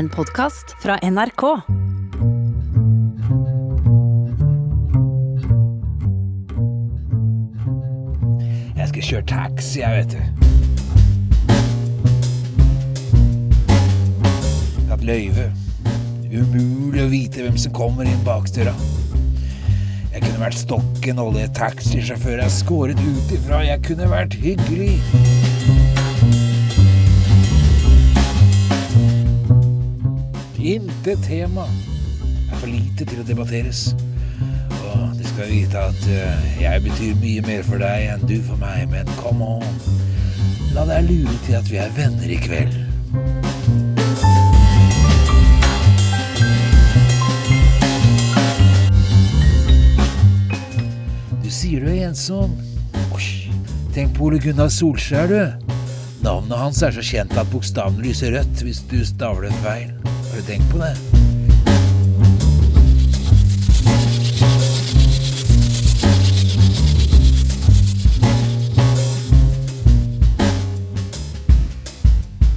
En podkast fra NRK. Jeg skal kjøre taxi, jeg, vet du. Tatt løyve. Umulig å vite hvem som kommer inn bakdøra. Jeg kunne vært stokken olje taxisjåfør jeg skåret ut ifra. Jeg kunne vært hyggelig. Intet tema er for lite til å debatteres. Og du skal vite at eh, jeg betyr mye mer for deg enn du for meg, men come on. La deg lure til at vi er venner i kveld. Du sier du er ensom. Tenk på Ole Gunnar Solskjær, du. Navnet hans er så kjent at bokstaven lyser rødt hvis du staver det feil. Har du tenkt på det?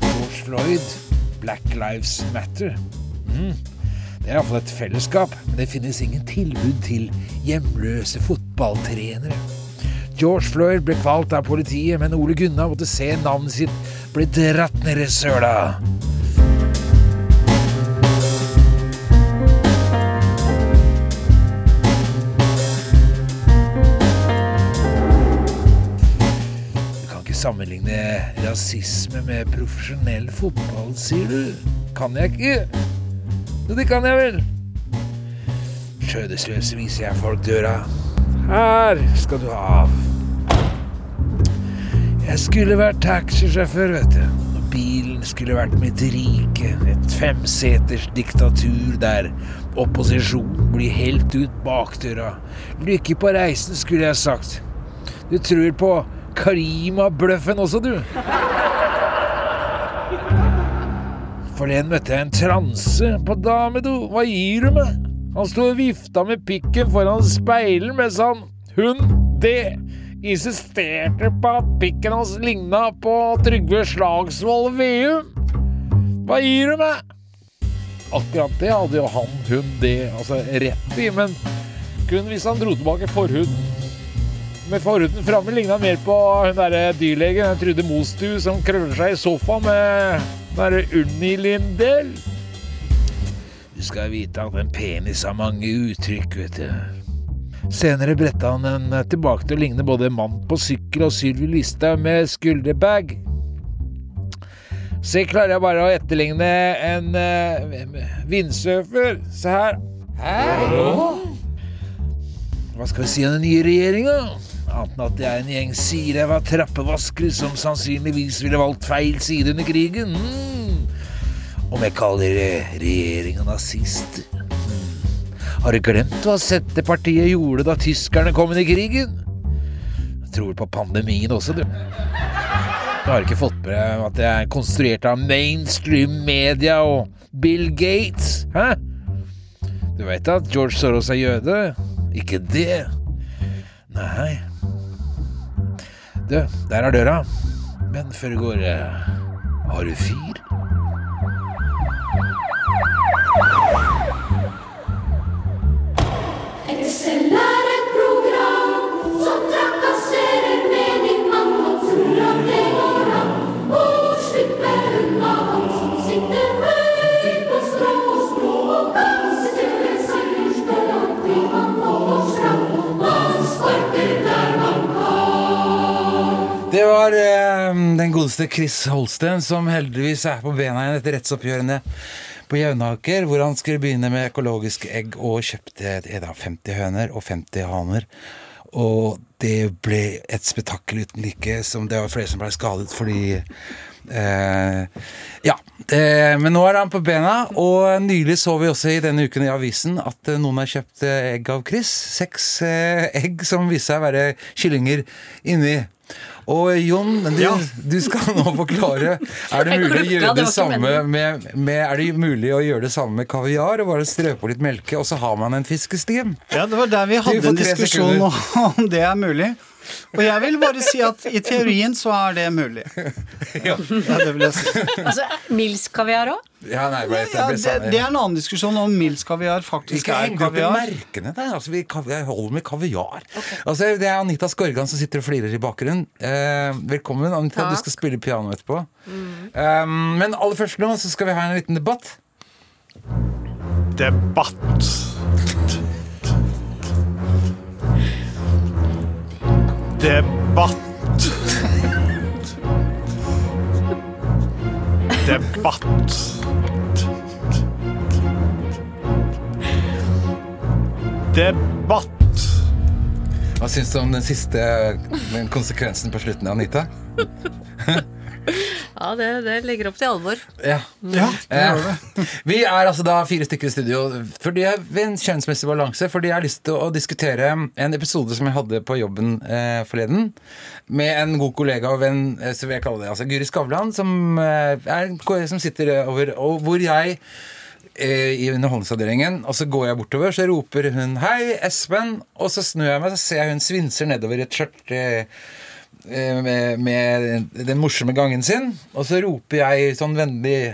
George Floyd, Black Lives Matter. Mm. Det er iallfall et fellesskap, men det finnes ingen tilbud til hjemløse fotballtrenere. George Floyd ble kvalt av politiet, men Ole Gunnar måtte se navnet sitt bli dratt ned i søla. Sammenligne rasisme med profesjonell fotball, sier du. Kan jeg ikke? Jo, det kan jeg vel. Skjødesløse viser jeg folk døra. Her skal du av. Jeg skulle vært taxisjåfør, vet du. Og bilen skulle vært mitt rike. Et femseters diktatur der opposisjonen blir helt ut bakdøra. Lykke på reisen, skulle jeg sagt. Du tror på Karima-bløffen også, du. Forleden møtte jeg en transe på damedo. Hva gir du meg? Han sto og vifta med pikken foran speilet mens han, hun, det, insisterte på at pikken hans ligna på Trygve Slagsvold Veum. Hva gir du meg? Akkurat det hadde jo han, hun, det, altså rett i, men kun hvis han dro tilbake forhuden. Med forhuden framme ligna mer på hun derre dyrlegen den Trude Mostu som krøller seg i sofaen med den derre Unni-Lindel. Du skal vite at en penis har mange uttrykk, vet du. Senere bretta han den tilbake til å ligne både mann på sykkel og Sylvi Listhaug med skulderbag. Se, klarer jeg bare å etterligne en uh, vindsurfer. Se her. Hæ? Hva skal vi si om den nye regjeringa? Annet enn at det er en gjeng siræva trappevaskere som sannsynligvis ville valgt feil side under krigen. Mm. Om jeg kaller regjeringa nazister. Mm. Har du glemt hva Senterpartiet gjorde da tyskerne kom inn i krigen? Jeg tror på pandemien også, du. Du har ikke fått med deg at det er konstruert av mainstream media og Bill Gates? Hæ? Du vet at George Soros er jøde? Ikke det? Nei. Der er døra. Men før du går eh, Har du fyr? Var eh, den godeste Chris Holsten som heldigvis er på bena igjen etter rettsoppgjørene på Jevnaker, hvor han skulle begynne med økologiske egg og kjøpte eh, 50 høner og 50 haner. Og det ble et spetakkel uten like, som det var flere som ble skadet fordi eh, Ja. Det, men nå er han på bena, og nylig så vi også i denne uken i avisen at noen har kjøpt egg av Chris. Seks eh, egg som viste seg å være kyllinger inni. Og Jon, du, Ja. du skal nå forklare. Er det mulig å gjøre det samme med, med Er det mulig å gjøre det samme med kaviar? Og bare strø på litt melke, og så har man en fiskestim? Ja, det var der vi hadde en diskusjon diskusjon om det er mulig. Og jeg vil bare si at i teorien så er det mulig. Ja. Ja, det vil jeg si. Altså, Mils kaviar òg? Ja, nei, bare, Ja, det, det er en annen diskusjon om Mils-kaviar Vi faktisk skal er henge opp i kaviar. merkene der. Altså, vi, kaviar, holder med kaviar. Altså, det er Anita Skorgan som sitter og flirer i bakgrunnen. Eh, velkommen, Anita. Du skal spille piano etterpå. Um, men aller først nå så skal vi ha en liten debatt. Debatt. Debatt. Debatt. Debatt. Hva syns du om den siste konsekvensen på slutten, Anita? Ja, det, det legger opp til alvor. Ja. Ja, det gjør det. Eh, Vi er altså da fire stykker i studio fordi jeg, ved en kjønnsmessig balanse. Fordi jeg har lyst til å diskutere en episode som jeg hadde på jobben eh, forleden. Med en god kollega og venn, eh, så vil jeg kalle det altså Guri Skavlan, som, eh, er, som sitter over Og hvor jeg i Underholdningsavdelingen, og så går jeg bortover, så roper hun 'Hei, Espen', og så snur jeg meg, så ser jeg hun svinser nedover i et skjørt. eh, med, med den morsomme gangen sin. Og så roper jeg sånn vennlig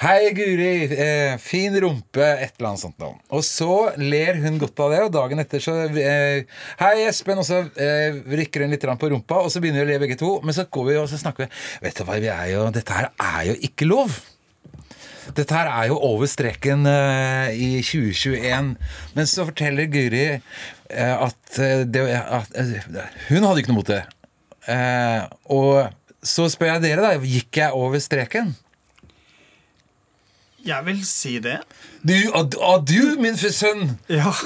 Hei, Guri. Eh, fin rumpe. Et eller annet sånt noe. Og så ler hun godt av det, og dagen etter så eh, Hei, Espen. Og så eh, rykker hun litt på rumpa, og så begynner vi å le begge to. Men så går vi og snakker vi Vet du hva, vi er jo Dette her er jo ikke lov. Dette her er jo over streken eh, i 2021. Men så forteller Guri eh, at, eh, det, at eh, Hun hadde ikke noe mot det. Eh, og så spør jeg dere, da. Gikk jeg over streken? Jeg vil si det. Du, og, og du, min sønn! Ja.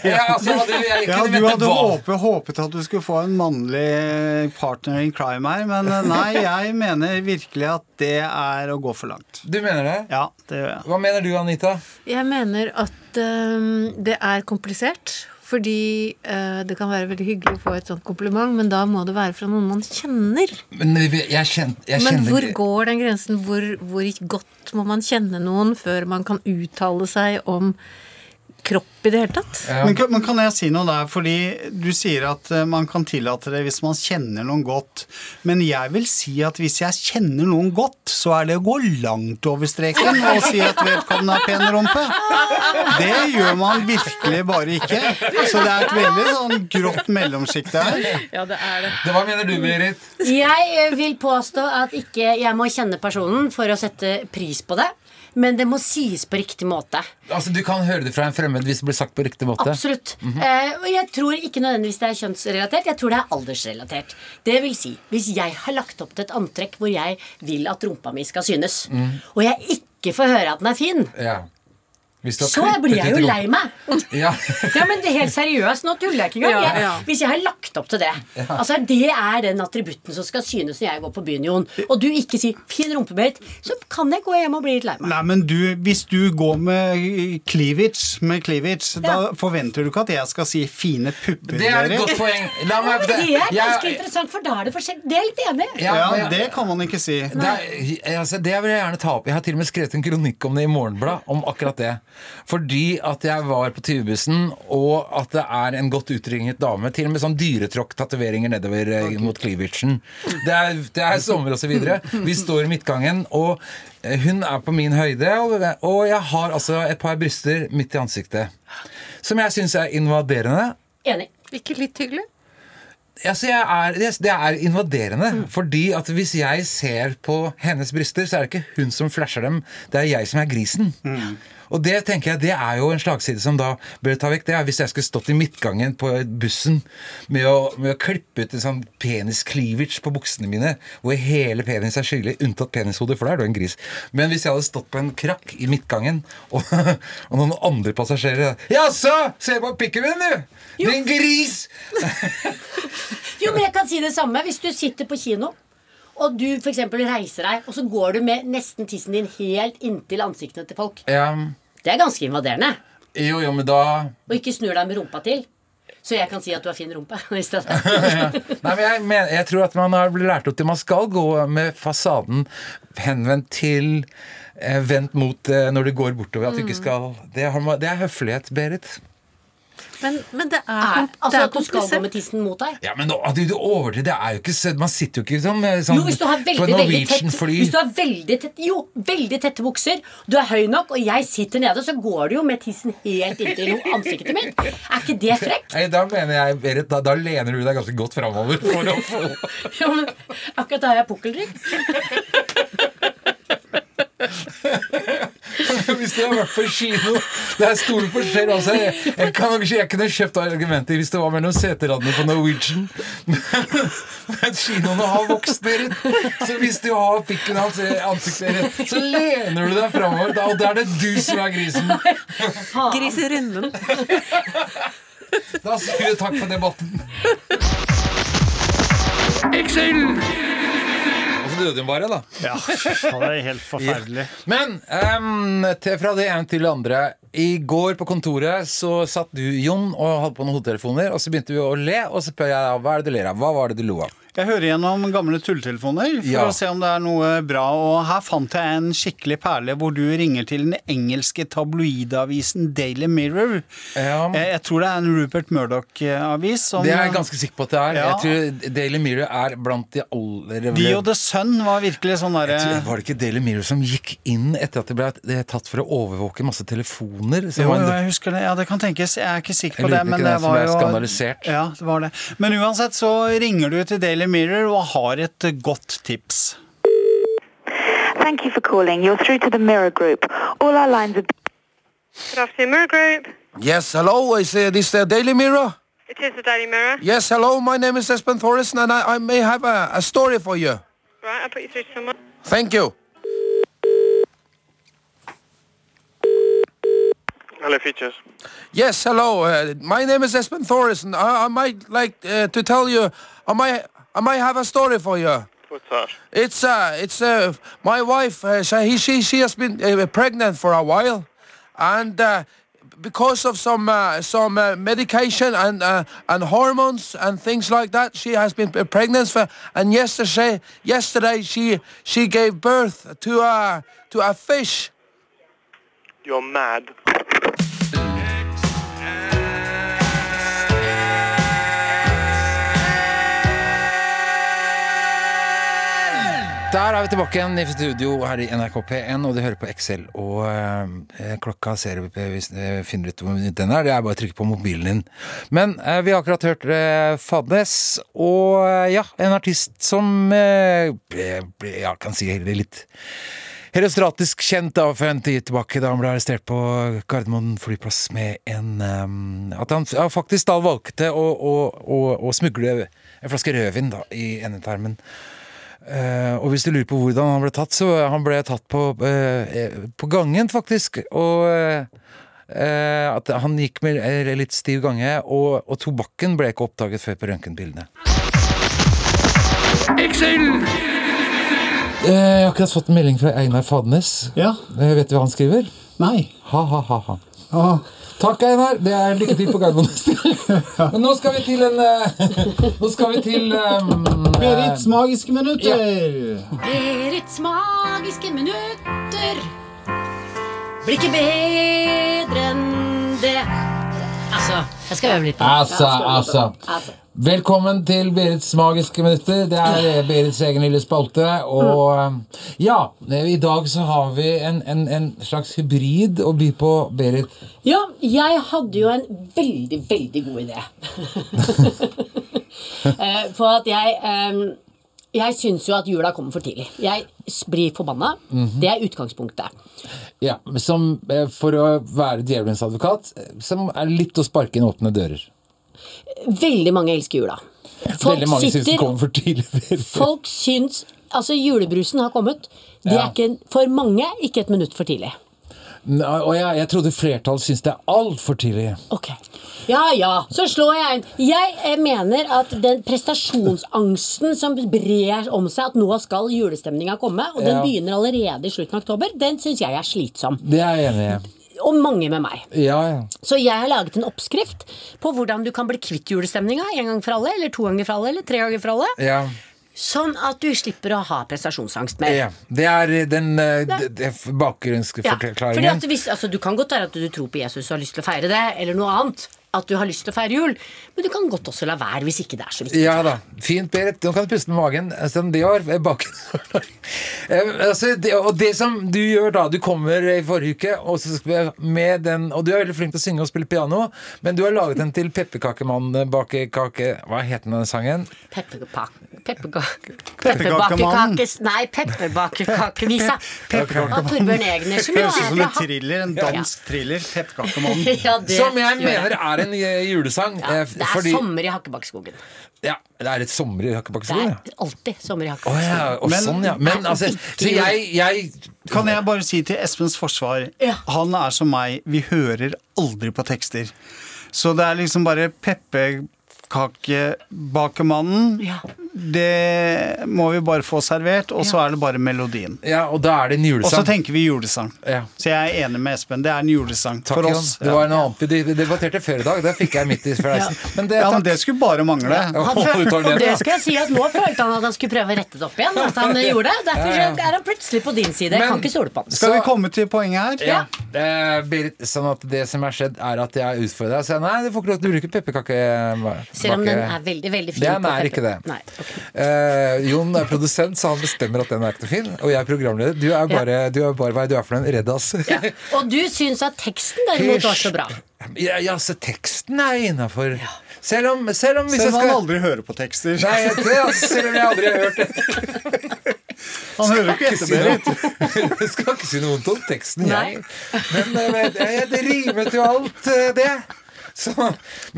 Ja, altså, hadde jeg Ja, du hadde håpet, håpet at du skulle få en mannlig partner in crime her, men eh, nei, jeg mener virkelig at det er å gå for langt. Du mener det? Ja, det gjør jeg. Hva mener du, Anita? Jeg mener at um, det er komplisert. Fordi øh, det kan være veldig hyggelig å få et sånt kompliment, men da må det være fra noen man kjenner. Men jeg, kjen, jeg Men hvor går den grensen? Hvor, hvor godt må man kjenne noen før man kan uttale seg om kropp i det hele tatt? Ja. Men, kan- men kan jeg si noe der? Fordi du sier at eh, man kan tillate det hvis man kjenner noen godt. Men jeg vil si at hvis jeg kjenner noen godt, så er det å gå langt over streken og si at vedkommende har pen rumpe. Det gjør man virkelig bare ikke. Så det er et veldig sånn grått mellomsjikt her. Ja, det er det. Det- Hva mener du, Berit? Jeg vil påstå at ikke jeg må kjenne personen for å sette pris på det. Men det må sies på riktig måte. Altså, Du kan høre det fra en fremmed hvis det blir sagt på riktig måte. Absolutt. eh, og jeg tror ikke nødvendigvis det er kjønnsrelatert. Jeg tror det er aldersrelatert. Det vil si, hvis jeg har lagt opp til et antrekk hvor jeg vil at rumpa mi skal synes, og jeg ikke får høre at den er fin, Ja. Så blir jeg jo lei meg. Ja. Ja, men det er helt seriøst, nå tuller jeg ikke engang. Ja, ja. hvis jeg har lagt opp til det Altså Det er den attributten som skal synes når jeg går på byen, Jon. Og du ikke sier 'fin rumpebeit', så kan jeg gå hjem og bli litt lei meg. Nei, men du, Hvis du går med cleavage, med cleavage da forventer du ikke at jeg skal si 'fine pupper'? Det er et godt poeng. La meg Det er ganske jeg- interessant, for da er det forskjell. Det er litt enig. Ja, Ja, det kan man ikke si. Det, er, altså, det vil jeg gjerne ta opp. Jeg har til og med skrevet en kronikk om det i Morgenblad. Om akkurat det. Fordi at jeg var på tyvebussen, og at det er en godt utringet dame. Til og med sånn dyretråkk-tatoveringer nedover okay. mot cleavagen. Det er, det er sommer og så videre. Vi står i midtgangen, og eh, hun er på min høyde. Og, jeg har altså et par bryster midt i ansiktet. Som jeg syns er invaderende. Enig. Ikke litt hyggelig? Altså, jeg er, det, det er invaderende. Fordi at hvis jeg ser på hennes bryster, så er det ikke hun som flasher dem, det er jeg som er grisen. Og det tenker jeg, det er jo en slagside som da bør ta vekk. Det er hvis jeg skulle stått i midtgangen på bussen med å, med å klippe ut en sånn penis-cleavage på buksene mine, hvor hele penis er skyldig, unntatt penishodet, for da er du en gris. Men hvis jeg hadde stått på en krakk i midtgangen, og, og noen andre passasjerer Jaså, se på pikken min, du! Din gris! Jo, men jeg kan si det samme. Hvis du sitter på kino, og du for eksempel reiser deg, og så går du med nesten tissen din helt inntil ansiktene til folk. Ja, Det er ganske invaderende. jo, jo, men da Og ikke snur deg med rumpa til. Så jeg kan si at du har fin rumpe i stedet. Nei, men jeg, men jeg tror at man har blitt lært opp til man skal gå med fasaden henvendt til eh, Vendt mot eh, når du går bortover. At du ikke skal Det, har det er høflighet, Berit. Men, men det er, Er, Altså det er at du skal gå med tissen mot deg? Ja, men nå, du, du overdriver. Det er jo ikke søtt. Man sitter jo ikke som eh, sånn Jo, hvis du har veldig, på Norwegian-fly. Hvis du har veldig tett Jo, veldig tette bukser, du er høy nok, og jeg sitter nede, så går du jo med tissen helt inntil ansiktet mitt. Er ikke det frekt? Nei, da mener jeg, Berit, da, da lener du deg ganske godt framover for å få Ja, men akkurat da har jeg pukkelrygg. Hvis du har vært på kino Det er stor forskjell. Altså, jeg, jeg, kan, jeg kunne kjøpt argumenter hvis det var mellom seteradene på Norwegian. Men, men kinoene har vokst, Berit. Så hvis du har pikken hans i ansiktet så lener du deg framover. Og da er det du som er grisen. Gris i runden. Da sier vi takk for debatten. Så døde hun bare, da. Ja, det er helt forferdelig. Men um, til, fra det ene til det andre. I går på kontoret så satt du, Jon, og hadde på noen hodetelefoner. Og så begynte vi å le, og så spør jeg hva er det du ler av. Hva var det du lo av? Jeg hører gjennom gamle tulletelefoner for Ja. å se om det er noe bra. Og her fant jeg en skikkelig perle hvor du ringer til den engelske tabloidavisen Daily Mirror. Ja. Jeg, jeg tror det er en Rupert Murdoch-avis. som- Det er jeg ganske sikker på at det er. Ja. Jeg tror Daily Mirror er blant de aller De og The Sun var virkelig sånn derre Var det ikke Daily Mirror som gikk inn etter at det ble det tatt for å overvåke masse telefoner? Jo, en- jeg husker det. Ja, det kan tenkes. Jeg er ikke sikker på det. Men det det var jo skandalisert. Ja, det var det. Men uansett så ringer du til Daily Mirror og har et godt tips. Thank you for calling. You're through to the Mirror Group. All our lines are Good afternoon, Mirror Group. Yes, hello. Is uh, this the Daily Mirror? It is the Daily Mirror. Yes, hello. My name is Espen Thoresen, and I, I may have a, a story for you. Right, I'll put you through to someone. Thank you. Hello, Features. Yes, hello. Uh, my name is Espen Thoresen. I, I might like uh, to tell you. I might. I might have a story for you. What's that? It's uh, it's uh, my wife. Uh, she she she has been uh, pregnant for a while, and uh, because of some uh, some uh, medication and uh, and hormones and things like that, she has been uh, pregnant for. And yesterday, yesterday she she gave birth to a to a fish. You're mad. Der er vi tilbake igjen i studio her i NRK P1, og du hører på Excel. Og eh, klokka ser vi på hvis du finner ut hvor minutt den er. Det er bare å trykke på mobilen din. Men eh, vi har akkurat hørt eh, Fadnes, og eh, ja, en artist som eh, ble, ble, ja, kan si litt herostratisk kjent da for en tid tilbake, da han ble arrestert på Gardermoen flyplass med en um, At han ja, faktisk da valgte å, å, å, å smugle en flaske rødvin da, i endetarmen. Eh, og hvis du lurer på hvordan han ble tatt, så han ble tatt på, eh, på gangen, faktisk. Og eh, at han gikk med litt stiv gange, og, og tobakken ble ikke oppdaget før på røntgenbildene. Jeg har akkurat fått en melding fra Einar Fadnes. Ja. Vet du hva han skriver? Nei. Ha-ha-ha. Takk, Einar. Det er lykke til på Gardermoen neste gang. Men nå skal vi til en eh, Nå skal vi til um, Berits magiske minutter. Berits magiske minutter blir ikke bedre enn det. Altså, jeg skal øve litt på det. Altså, altså. altså. Velkommen til Berits magiske minutter. Det er Berits egen lille spalte. Og um, ja, i dag så har vi en, en, en slags hybrid å by på, Berit. Ja, jeg hadde jo en veldig, veldig god idé. Eh, For at jeg eh, Jeg syns jo at jula kommer for tidlig. Jeg blir forbanna. Mhm. Det er utgangspunktet. Ja, som eh, For å være djevelens advokat, eh, som er litt å sparke inn åpne dører. Veldig mange elsker jula. Folk Veldig mange syns den kommer for tidlig. Folk syns Altså, julebrusen har kommet. Det Ja. er ikke, for mange ikke et minutt for tidlig. Nei, Og jeg, jeg trodde flertallet syns det er altfor tidlig. Ok. Ja ja, så slår jeg inn. Jeg eh, mener at den prestasjonsangsten som brer om seg, at nå skal julestemninga komme, og den Ja. begynner allerede i slutten av oktober, den syns jeg er slitsom. Det er jeg enig i. Og mange med meg. Ja, ja. Så jeg har laget en oppskrift på hvordan du kan bli kvitt julestemninga en gang for alle, eller to ganger for alle, eller tre ganger for alle. ja. Sånn at du slipper å ha prestasjonsangst mer. ja. Det er den eh, Nei. det- det Ja, fordi at hvis, altså, du kan godt være at du tror på Jesus og har lyst til å feire det, eller noe annet. At du har lyst til å feire jul, men du kan godt også la være hvis ikke det er så viktig. Ja da. Fint, Berit. Nå kan du puste med magen. Altså, det var bak... Eh, altså, det, og det som du gjør da Du kommer i forrige uke og så skal vi med den Og du er veldig flink til å synge og spille piano, men du har laget den til Pepperkakemann bakekake Hva het den sangen? Pepperkakemannen. Nei, pepperbakekakevisa. Pepperkakemannen. Av Torbjørn Egner. Høres ut som en thriller, en dansk thriller. Pepperkakemannen. Ja, Som jeg mener er en eh, julesang. Ja, eh, det er fordi, sommer i Hakkebakkeskogen. ja, det er et sommer i Det Hakkebakkeskogen, ja. er alltid sommer i Hakkebakkskogen. Oh, ja, og sånn, ja. Men altså Så jeg, jeg Kan jeg bare si til Espens forsvar Ja. Han er som meg, vi hører aldri på tekster. Så det er liksom bare Peppekakebakemannen. Ja. Det må vi bare få servert, og så er det bare melodien. Ja, og da er det en Og så tenker vi julesang. Ja. Så jeg er enig med Espen. Det er en julesang Takk, for Jan. oss. Det var noe annet vi debatterte før i dag. Det fikk jeg midt i fleisen. Men det, Ja, men det skulle bare mangle. Han og det skal jeg si at Nå følte han at han skulle prøve å rette det opp igjen. At han gjorde det Derfor Ja, ja. er han plutselig på din side. Jeg Men- kan ikke stole på han. Skal vi komme til poenget her? Ja. Eh, Berit, sånn at det som er skjedd, er at jeg utfordrer deg. og jeg, nei, du får ikke lov til å bruke pepperkake. Selv om den er veldig, veldig fin. Den er ikke det. Nei. Eh, Jon er produsent, så han bestemmer at den er ikke noe fin. Og jeg er programleder. Du er bare, du er bare hva du er for en reddas. Ja. Og du syns at teksten derimot var så bra. Ja, ja, så teksten er innafor. Selv om, selv om hvis Selv jeg om han skal aldri hører på tekster. Nei, jeg, det, altså, selv om jeg aldri har hørt det. Han hører ikke etter, Berit. Jeg skal ikke si noe vondt om teksten, jeg. Men men det, jeg, det rimet jo alt, eh, det. Så,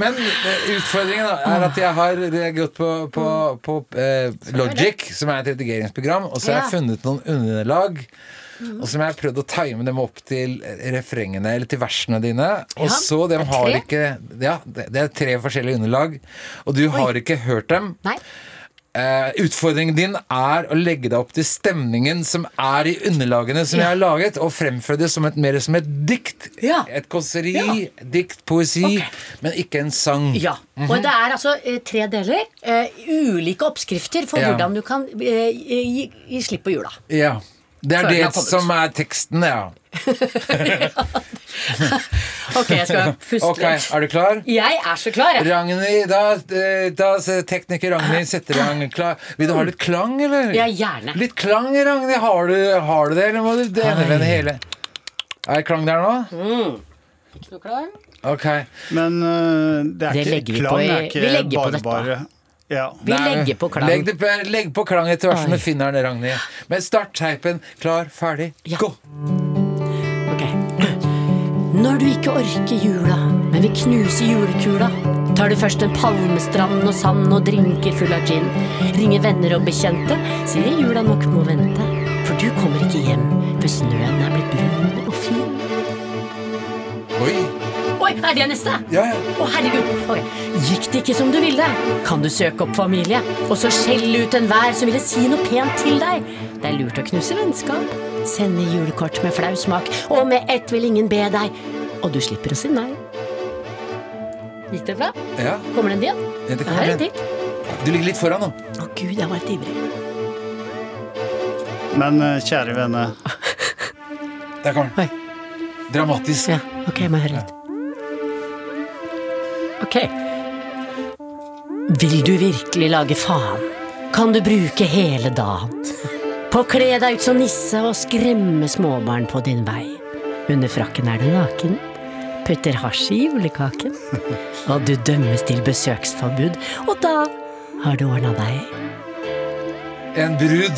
men eh, utfordringen da, er at jeg har gått på, på, på eh, Logic, som er et redigeringsprogram, og så har jeg funnet noen underlag. Og så har jeg prøvd å time dem opp til refrengene eller til versene dine. Og Ja, så dem er har ikke Ja, det det er tre forskjellige underlag. Og du har ikke hørt dem. Nei. Eh, utfordringen din er å legge deg opp til stemningen som er i underlagene som jeg har laget, og fremføre det som et, mer som et dikt. Ja. Et kåseri, Ja. dikt, poesi, okay. men ikke en sang. Ja. Og det er altså uh, tre deler. Uh, ulike oppskrifter for Ja. hvordan du kan gi, gi slipp på jula. Ja. Det er det som er teksten, ja. Ok, jeg skal puste Ok, litt. er du klar? Jeg er så klar, jeg. Ragnhild, da, eh, da tekniker Ragnhild setter i gang. Klar. Vil du ha litt klang, eller? Ja, gjerne. Litt klang, Ragnhild. Har du, har du det, eller må du endevende hele? Er det klang der nå? Er du klar? Ok. Men uh, det er Det ikke klang. i- er ikke vi legger på bare, dette. bare. Ja. Vi Nei, legger på klang. Legg, det på, legg på klang etter hvert som du finner den, Ragnhild. Men start teipen. Klar, ferdig, Ja. gå! Når du ikke orker jula, men vil knuse julekula, tar du først en palmestrand og sand og drinker full av gin. Ringer venner og bekjente, sier jula nok må vente. For du kommer ikke hjem før snøen er blitt brun og fin. Oi. Oi, er det neste? Ja, ja. Å, herregud. Ok. Gikk det ikke som du ville, kan du søke opp familie, og så skjelle ut enhver som ville si noe pent til deg. Det er lurt å knuse vennskap, sende julekort med flau smak, og med ett vil ingen be deg, og du slipper å si nei. Gikk det bra? ja. Kommer det en? Ja, det kommer er en. til. Du ligger litt foran nå. Å gud, jeg var litt ivrig. Men øh, kjære venne, Der kommer den. Dramatisk. Ja, ok, jeg må høre litt. Ok. Vil du virkelig lage faen, kan du bruke hele dagen på å kle deg ut som nisse og skremme småbarn på din vei. Under frakken er du naken, putter hasj i julekaken, og du dømmes til besøksforbud, og da har du ordna deg. En brud.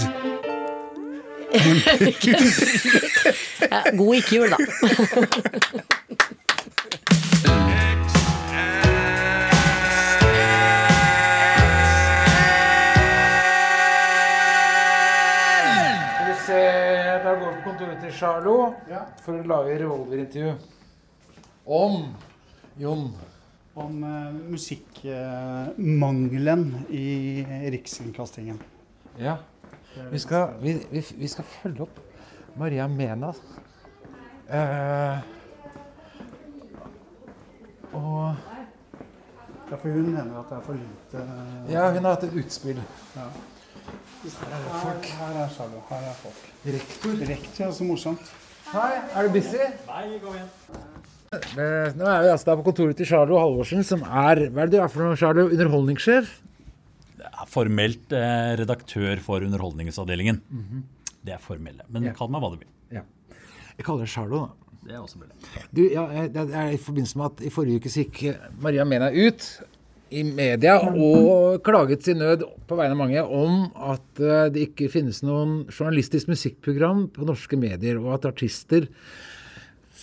Ja, god ikke-jul, da. kontoret ja. For å lage revolverintervju. Om Jon. om uh, musikkmangelen i Rikskringkastingen. Ja. Vi skal, vi, vi, vi skal følge opp Maria Mena. Uh, og Ja, for hun mener at det er for lite Ja, hun har hatt et utspill. Her, her er Charlo. Her er folk. Rektor. Rektor, så morsomt. Hei, er du busy? Nei, kom igjen. Nå er vi altså der på kontoret til Charlo Halvorsen, som er Hva er det du er for noe, Charlo? Underholdningssjef? er formelt eh, redaktør for Underholdningsavdelingen. Det er formelle. Men Ja. kall meg hva du vil. Ja. Jeg kaller deg Charlo, da. Det er også mulig. Du, ja, det er i forbindelse med at i forrige uke så gikk Maria Mena ut i media og klaget sin nød på vegne av mange om at eh, det ikke finnes noen journalistisk musikkprogram på norske medier, og at artister,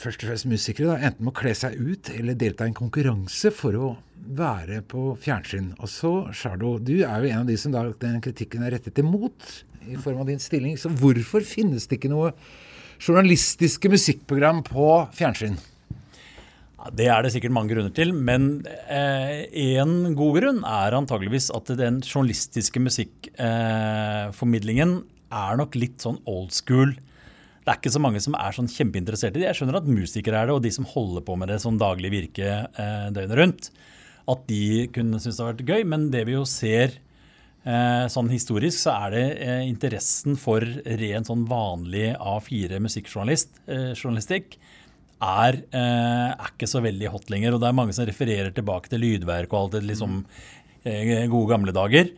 først og fremst musikere, da, enten må kle seg ut eller delta i en konkurranse for å være på fjernsyn. Og så, Sjardo, du er jo en av de som da den kritikken er rettet imot i form av din stilling. Så hvorfor finnes det ikke noe journalistiske musikkprogram på fjernsyn? Ja, Det er det sikkert mange grunner til, men én god grunn er antageligvis at den journalistiske musikkformidlingen er nok litt sånn old school. Det er ikke så mange som er sånn kjempeinteressert i det. Jeg skjønner at musikere er det, og de som holder på med det som daglig virke eh, døgnet rundt, at de kunne synes det har vært gøy. Men det vi jo ser eh, sånn historisk, så er det eh, interessen for ren sånn vanlig A4-musikkjournalistikk eh, journalistikk, er, eh, er ikke så veldig hot lenger. Og det er mange som refererer tilbake til lydverk og alt det liksom eh, gode gamle dager.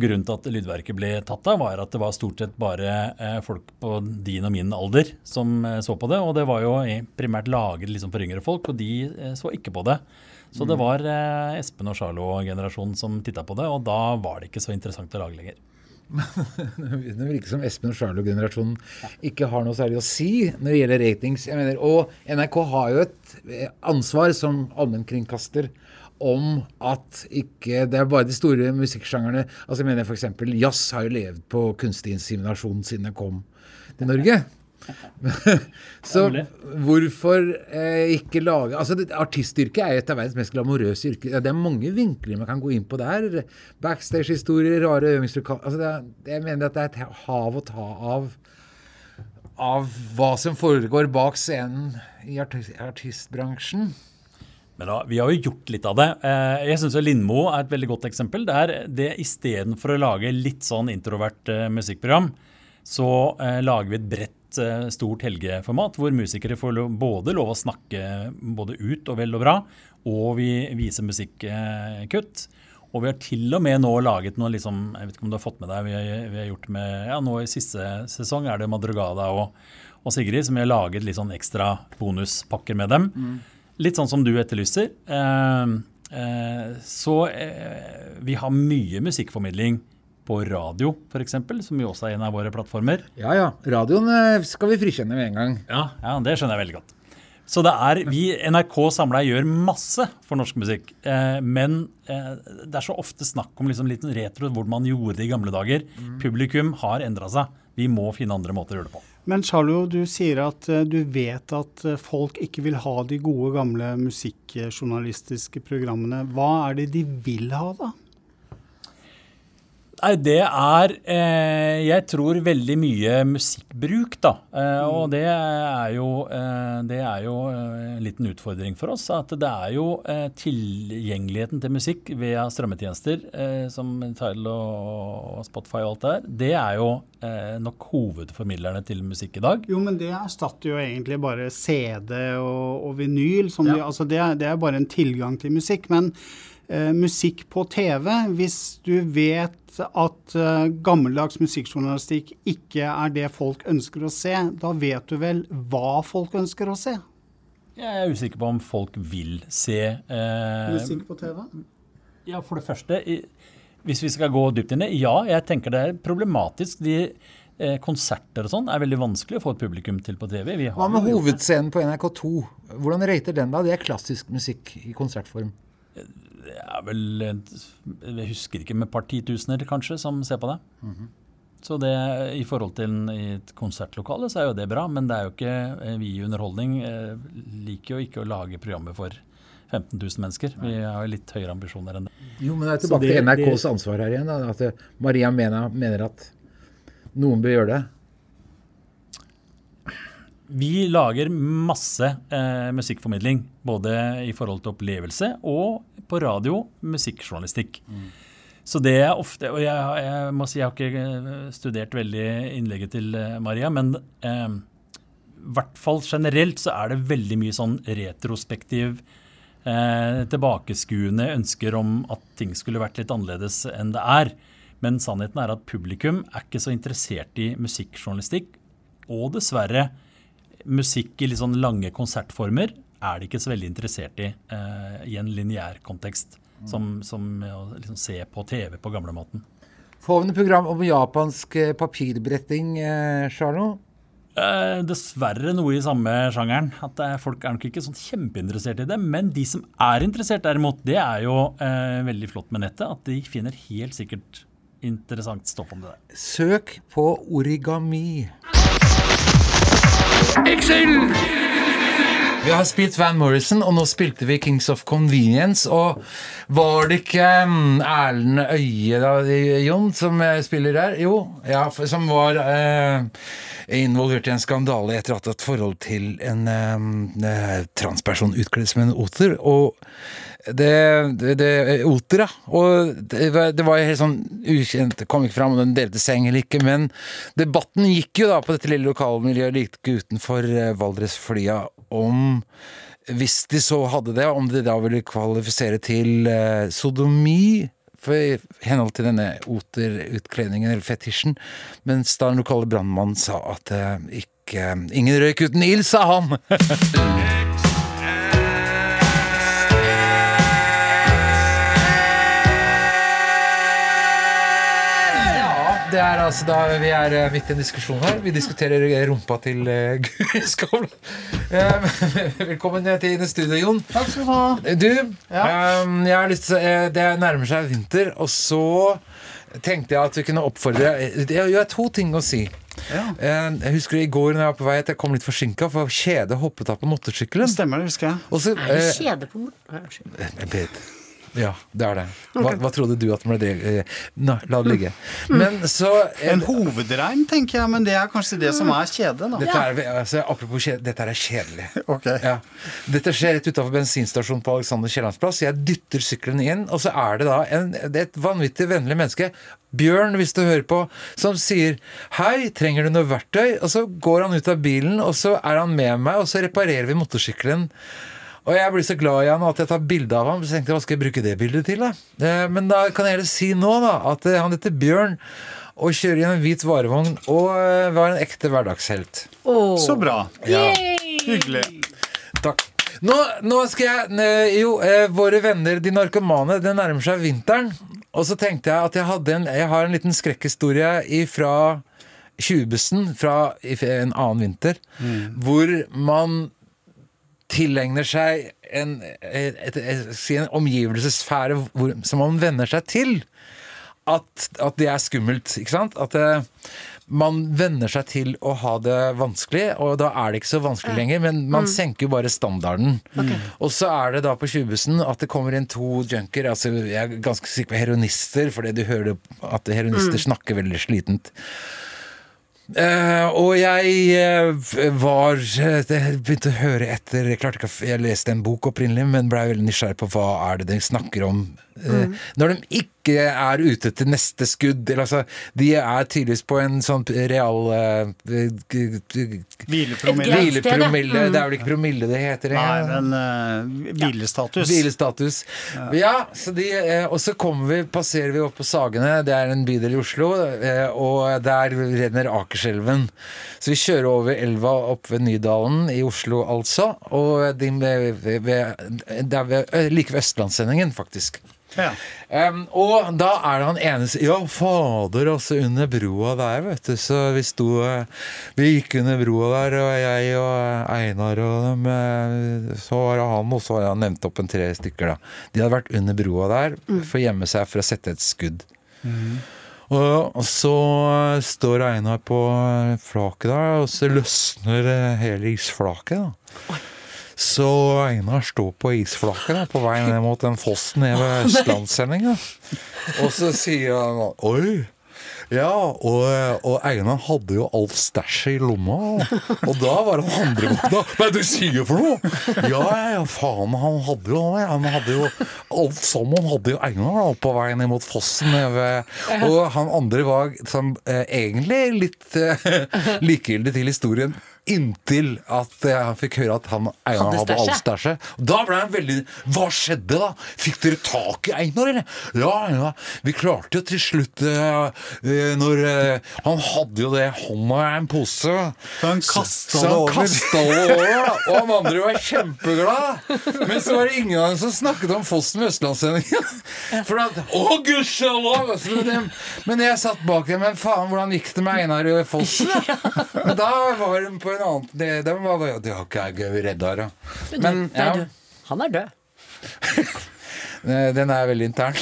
Grunnen til at lydverket ble tatt av, var at det var stort sett bare eh, folk på din og min alder som så på det. Og det var jo primært laget liksom for yngre folk, og de så ikke på det. Så det var eh, Espen og Charlo-generasjonen som titta på det, og da var det ikke så interessant å lage lenger. Det virker som Espen og Charlo-generasjonen ikke har noe særlig å si når det gjelder ratings. Jeg mener, og NRK har jo et eh, ansvar som allmennkringkaster om at ikke Det er bare de store musikksjangerne altså jeg mener F.eks. jazz har jo levd på kunstig inseminasjon siden jeg kom til Norge. Så hvorfor eh, ikke lage altså Artistyrket er et av verdens mest glamorøse yrker. Det er mange vinkler man kan gå inn på der. Backstage-historier, rare øvingslokaler altså det er, Jeg mener at det er et hav å ta av av hva som foregår bak scenen i artist, artistbransjen. Men da, vi har jo gjort litt av det. Eh, Jeg syns Lindmo er et veldig godt eksempel. Det er det Istedenfor å lage litt sånn introvert eh, musikkprogram, så eh, lager vi et bredt, eh, stort helgeformat hvor musikere får lov, både lov å snakke både ut og vel og bra, og vi viser musikkutt. Og vi har til og med nå laget noe liksom, jeg vet ikke om du har fått med deg, vi har, vi har gjort med, ja nå i siste sesong er det Madrugada og, og Sigrid som vi har laget litt sånn ekstra bonuspakker med dem. Litt sånn som du etterlyser. Eh, eh, så eh, vi har mye musikkformidling på radio, f.eks., som jo også er en av våre plattformer. Ja ja, radioen eh, skal vi frikjenne med en gang. Ja, ja det skjønner jeg veldig godt. Så det er, vi, NRK samla gjør masse for norsk musikk. Eh, men eh, det er så ofte snakk om liksom litt retro, hvor man gjorde det i gamle dager. Publikum har endra seg. Vi må finne andre måter å gjøre det på. Men Charlo, du sier at eh, du vet at eh, folk ikke vil ha de gode, gamle musikkjournalistiske programmene. Hva er det de vil ha, da? Nei, det er eh, Jeg tror veldig mye musikkbruk, da. Eh, Og det er jo, eh, det er jo eh, en liten utfordring for oss. At det er jo eh, tilgjengeligheten til musikk via strømmetjenester eh, som Tidal og, Spotify og alt det der, det er jo nok hovedformidlerne til musikk i dag. Jo, men det erstatter jo egentlig bare CD og, og vinyl. Som Ja. de, altså det, det er bare en tilgang til musikk. Men eh, musikk på TV, hvis du vet at eh, gammeldags musikkjournalistikk ikke er det folk ønsker å se, da vet du vel hva folk ønsker å se? Jeg er usikker på om folk vil se eh, Musikk på TV? Ja, for det første, i- hvis vi skal gå dypt inn i det, ja, jeg tenker det er problematisk. De eh, konserter og sånn er veldig vanskelig å få et publikum til på TV. Vi har Hva med hovedscenen på NRK2? Hvordan rater den da? Det er klassisk musikk i konsertform. Det er vel Jeg husker ikke med et par titusener, kanskje, som ser på det. Så det, i forhold til i et konsertlokale, så er jo det bra. Men det er jo ikke eh, Vi i Underholdning eh, liker jo ikke å lage programmer for 15 000 mennesker. Vi har jo litt høyere ambisjoner enn det. Jo, men det er tilbake det- til NRKs det- ansvar her igjen. Da, at Maria Mena mener at noen bør gjøre det. Vi lager masse eh, musikkformidling, både i forhold til opplevelse og på radio, musikkjournalistikk. Så det er ofte Og jeg, jeg må si jeg har ikke eh, studert veldig innlegget til eh, Maria, men eh, i hvert fall generelt så er det veldig mye sånn retrospektiv, eh, tilbakeskuende ønsker om at ting skulle vært litt annerledes enn det er. Men sannheten er at publikum er ikke så interessert i musikkjournalistikk. Og dessverre, musikk i litt sånn lange konsertformer er de ikke så veldig interessert i eh, i en lineær kontekst. Som, som å liksom se på TV på gamlemåten. Får vi noe program om japansk eh, papirbretting, eh, Charlo? Eh, dessverre noe i samme sjangeren. At det, Folk er nok ikke sånn kjempeinteressert i det. Men de som er interessert, derimot, det er jo eh, veldig flott med nettet. At de finner helt sikkert interessant stoff om det der. Søk på origami. Vi har spilt Van Morrison, og nå spilte vi Kings of Convenience. Og var det ikke mm, Erlend Øye, da, Jon, som eh, spiller der? Jo, ja, som var eh, involvert i en skandale etter at et forhold til en eh, transperson utkledd som en oter. Og det, det, det Oter. Og det, det var helt sånn ukjent, det kom ikke fram om den delte seng eller ikke, men debatten gikk jo da på dette lille lokalmiljøet like utenfor eh, Valdresflya om hvis de så hadde det, om de da ville kvalifisere til eh, sodomi. For i henhold til denne oterutkledningen, eller fetisjen. Mens da den lokale brannmannen sa at eh, ikke Ingen røyk uten ild, sa han! det er altså da vi er eh, midt i en diskusjon her. Vi diskuterer eh, rumpa til uh, Guri Skål. Uh, Velkommen til inn i studio, Jon. Takk skal du ha. Du, ehm, jeg har lyst til uh, Det nærmer seg vinter, og så tenkte jeg at vi kunne oppfordre Jeg er har to ting å si. Ja. Jeg husker i går når jeg var på vei at jeg kom litt forsinka, for Kjede hoppet av på motorsykkelen. Stemmer det, husker jeg. Også, Er det kjede på mor... Ja, det er det. Hva, hva trodde du at det ble det? Eh, Nei, la det ligge. Men så En hovedreim, tenker jeg, men det er kanskje det som er kjedet, da. dette er, altså, apropos kjedelig, dette er kjedelig. Okay. Ja. Dette skjer rett utafor bensinstasjonen på Alexander Kiellands plass. Jeg dytter sykkelen inn, og så er det da en, det er et vanvittig vennlig menneske. Bjørn, hvis du hører på, som sier 'Hei, trenger du noe verktøy?' Og så går han ut av bilen, og så er han med meg, og så reparerer vi motorsykkelen. Og jeg blir så glad i han at jeg tar bilde av ham. Så tenkte jeg, hva skal jeg bruke det bildet til? da? Eh, Men da kan jeg heller si nå da, at eh, han heter Bjørn og kjører i en hvit varevogn og eh, var en ekte hverdagshelt. Så bra. Ja. Hyggelig. Takk. Nå, nå skal jeg Jo, eh, våre venner, de narkomane, det nærmer seg vinteren. Og så tenkte jeg at jeg hadde en Jeg har en liten skrekkhistorie fra 20-bussen fra en annen vinter, hvor man tilegner seg en, et, et, en omgivelsessfære hvor, som man venner seg til. At, at det er skummelt, ikke sant? At uh, man venner seg til å ha det vanskelig, og da er det ikke så vanskelig lenger, men man senker jo bare standarden. Og så er det da på 20-bussen at det kommer inn to junker, altså jeg er ganske sikker på heroinister, fordi du hører at heroinister snakker veldig slitent. Eh, og jeg uh, var eh, Jeg begynte å høre etter Jeg ikke Jeg leste en bok opprinnelig, men blei veldig nysgjerrig på hva er det de snakker om. Eh, Når de ikke er ute til neste skudd. Eller, altså, de er tydeligvis på en sånn real eh, g- Hvilepromille. Mm. Det er vel ikke promille det heter? Nei, ja. men uh, hvilestatus. Hvilestatus. Ja, så de, og så kommer vi, passerer vi opp på Sagene, det er en bydel i Oslo, og der renner Akerselven. Så vi kjører over elva opp ved Nydalen i Oslo, altså. Og de, ved, ved, det er ved, like ved Østlandssendingen, faktisk. Ja. Um, og da er det han eneste Ja, fader, altså, under broa der, vet du. Så vi sto eh, Vi gikk under broa der, og jeg og Einar og dem eh, Så var det han, og så har han nevnt opp en tre stykker, da. De hadde vært under broa der for å gjemme seg for å sette et skudd. Og, og så står Einar på flaket der, og så løsner eh, hele isflaket. da så Einar står på isflaket på vei ned mot den fossen nede ved Østlandssendinga. Og så sier han Oi! Ja, og, og Einar hadde jo alt stæsjet i lomma. Og da var han andre Hva er det du sier for noe?! Ja, ja, faen, han hadde jo. Han hadde jo alt sammen hadde jo Einar da, på vei ned mot fossen. ved- Og han andre var sånn, eh, egentlig litt eh, likegyldig til historien. Inntil at jeg fikk høre at han Einar Hadde all stæsje. stæsje. Da ble han veldig Hva skjedde da? Fikk dere tak i Einar, eller? Ja, ja. Vi klarte jo til slutt eh, når uh, Han hadde jo det i hånda i en pose. Så han kastet det over. det over. Og han andre var kjempeglad. Men så var det ingen av dem som snakket om Fossen ved Østlandssendingen. For at Å, gudskjelov! Men jeg satt bak dem. Men faen, hvordan gikk det med Einar i Fossen? Men da var de på en annen Det, det var det har ikke jeg redd her, ja. Men ja. Han er død. den er veldig intern.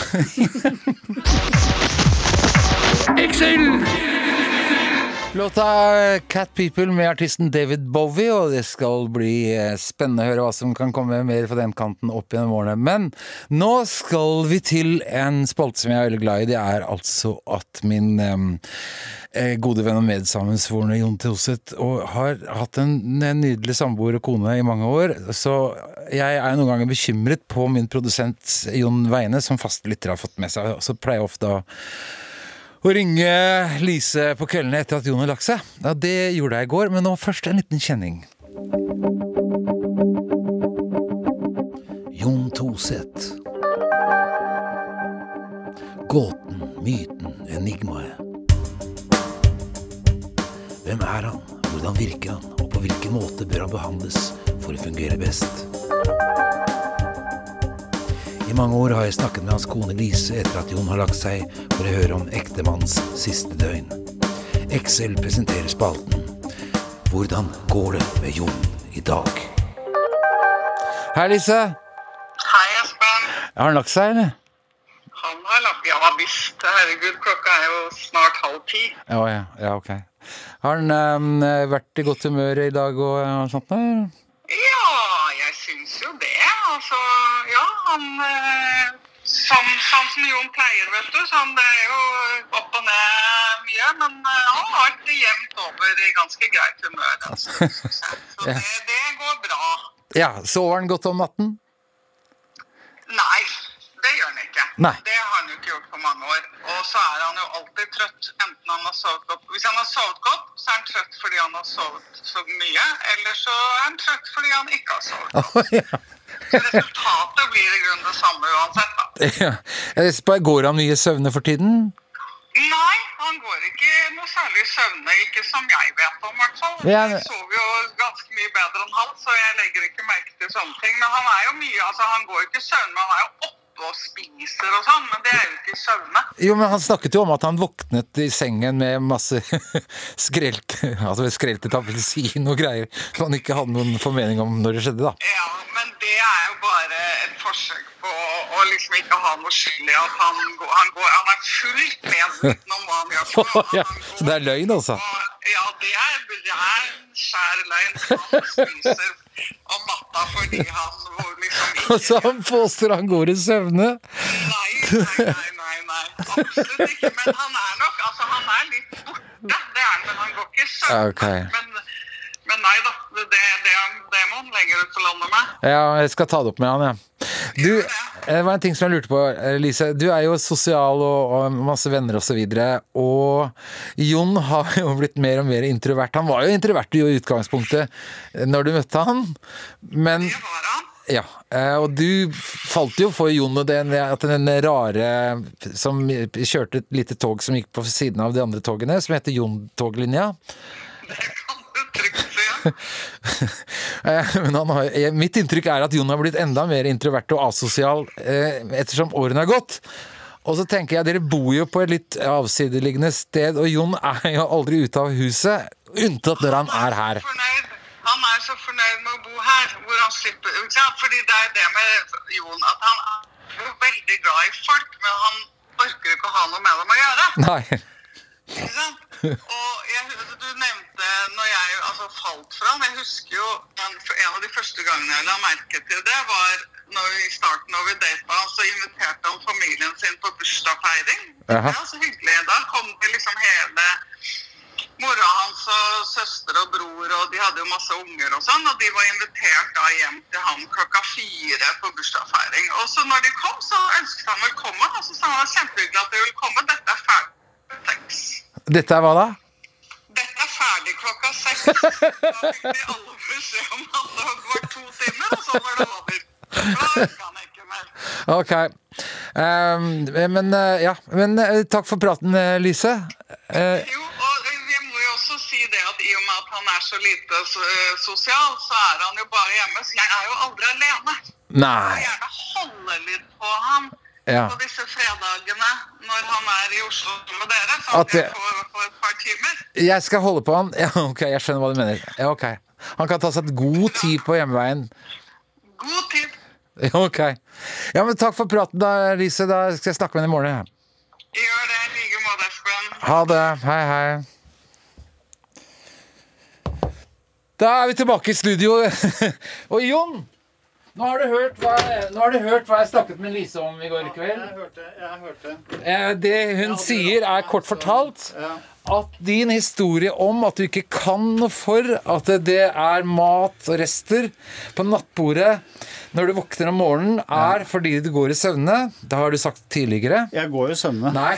Låta Cat People med artisten David Bowie, og det skal bli eh, spennende å høre hva som kan komme mer på den kanten opp gjennom årene. Men nå skal vi til en spalte som jeg er veldig glad i. Det er altså at min eh, gode venn og medsammensvorne Jon Tilseth har hatt en, en nydelig samboer og kone i mange år. Så jeg er noen ganger bekymret på min produsent Jon Veine, som faste lyttere har fått med seg. Så pleier jeg ofte å å ringe Lise på kveldene etter at Jon har lagt seg. Ja, det gjorde jeg i går, men nå først en liten kjenning. Jon Toseth. Gåten, myten, enigmaet. Hvem er han? Hvordan virker han? Og på hvilken måte bør han behandles for å fungere best? I mange år har jeg snakket med hans kone Lise etter at Jon har lagt seg, for å høre om ektemannens siste døgn. Excel presenterer spalten. Hvordan går det med Jon i dag? Hei, Lise. Hei, Espen. Har han lagt seg, eller? Han har lagt Ja visst. Herregud, klokka er jo snart halv ti. Ja, ja, ja ok. Har han um, vært i godt humør i dag og eh, sånt? eller? Ja, jeg syns jo det. Altså, han Sånn sånn som Jon pleier, vet du. Sånn, det er jo opp og ned mye. Men eh, han har vært jevnt over i ganske greit humør. Altså. Så det, det går bra. Ja, Sover han godt om natten? Nei, det gjør han ikke. Nei. Det har han jo ikke gjort på mange år. Og så er han jo alltid trøtt, enten han har sovet godt Hvis han har sovet godt, så er han trøtt fordi han har sovet så mye. Eller så er han trøtt fordi han ikke har sovet. Å, ja. Så resultatet blir i grunnen det samme uansett, da. ja. Går han mye søvne for tiden? Nei, han går ikke noe særlig søvne. Ikke som jeg vet om, i hvert fall. Jeg sover jo ganske mye bedre enn han, så jeg legger ikke merke til sånne ting. Men han er jo mye Altså, han går ikke søvne, men han er jo oppe og spiser og sånn. Men det er jo ikke søvne. Jo, men Han snakket jo om at han våknet i sengen med masse skrelt, altså skreltet appelsin og greier som han ikke hadde noen formening om når det skjedde. da. Ja, men det er jo bare et forsøk på å liksom ikke ha noe skyld i at han går Han, går, han er fullt medviten om hva han gjør. for noe. ja, så det er løgn, altså? Ja, det er, det er skjær løgn. Han spiser om natta fordi han liksom ikke Altså, så han påstår han går i søvne! Nei, nei, nei, nei, nei. Absolutt ikke. Men han er nok Altså, han er litt borte, det er han, men han går ikke i søvne. Ok. Men, men nei da, det, det, det må han lenger ut på landet med. Ja, jeg skal ta det opp med han, jeg. Du, det var en ting som jeg lurte på, eh, Lise. Du er jo sosial og, og masse venner og så videre. Og Jon har jo blitt mer og mer introvert. Han var jo introvert i utgangspunktet eh, når du møtte han, men ja, eh, og du falt jo for Jon og den, at den rare som kjørte et lite tog som gikk på siden av de andre togene, som heter Jon-toglinja. Eh, Men han har, eh, mitt inntrykk er at Jon har blitt enda mer introvert og asosial eh, ettersom årene har gått. Og så tenker jeg, Dere bor jo på et litt avsideliggende sted, og Jon er jo aldri ute av huset, unntatt når han er her. Han er så fornøyd med å bo her, hvor han slipper ikke sant? Fordi det er det med Jon, at han er jo veldig glad i folk, men han orker ikke å ha noe med dem å gjøre. Nei. Ikke sant? Og jeg, du nevnte når jeg altså, falt fra. Jeg husker jo en, en av de første gangene jeg la merke til det, var når i starten når vi data, så inviterte han familien sin på bursdagsfeiring. Ja, så hyggelig. Da kom det liksom hele mora hans og søster og bror, og de hadde jo masse unger og sånn, og de var invitert da hjem til ham klokka fire på bursdagsfeiring. Og så når de kom, så ønsket han velkommen, og så sa han kjempehyggelig at de ville komme. Dette er ferdig. Dette er hva da? Dette er ferdig klokka seks. Da fikk vi alle beskjed om at det var to timer, og så var det over. Da orka han ikke mer. Ok. Um, men eh, ja, men eh, takk for praten, eh, Lise. Uh, Jo, og vi må jo også si det at i og med at han er så lite so sosial, så er han jo bare hjemme. Så jeg er jo aldri alene. nei. Jeg gjerne holde litt på ham Ja. på disse fredagene når han er i Oslo med dere, så At jeg får, får et par timer. Jeg skal holde på han. Ja, ok, jeg skjønner hva du mener. Ja, ok. Han kan ta seg god tid på hjemmeveien. God tid. Ja, ok. Ja, men takk for praten, da, Lise. Da skal jeg snakke med henne i morgen. Gjør det i like måte, Espen. Ha det. Hei, hei. Da er vi tilbake i studio. Og Jon, nå har, du hørt hva, nå har du hørt hva jeg snakket med Lise om i går kveld. Jeg hørte, jeg hørte. Eh, Det hun sier, er kort fortalt at din historie om at du ikke kan noe for at det er mat og rester på nattbordet når du våkner om morgenen, er fordi du går i søvne. Det har du sagt tidligere. Jeg går i søvne. Nei,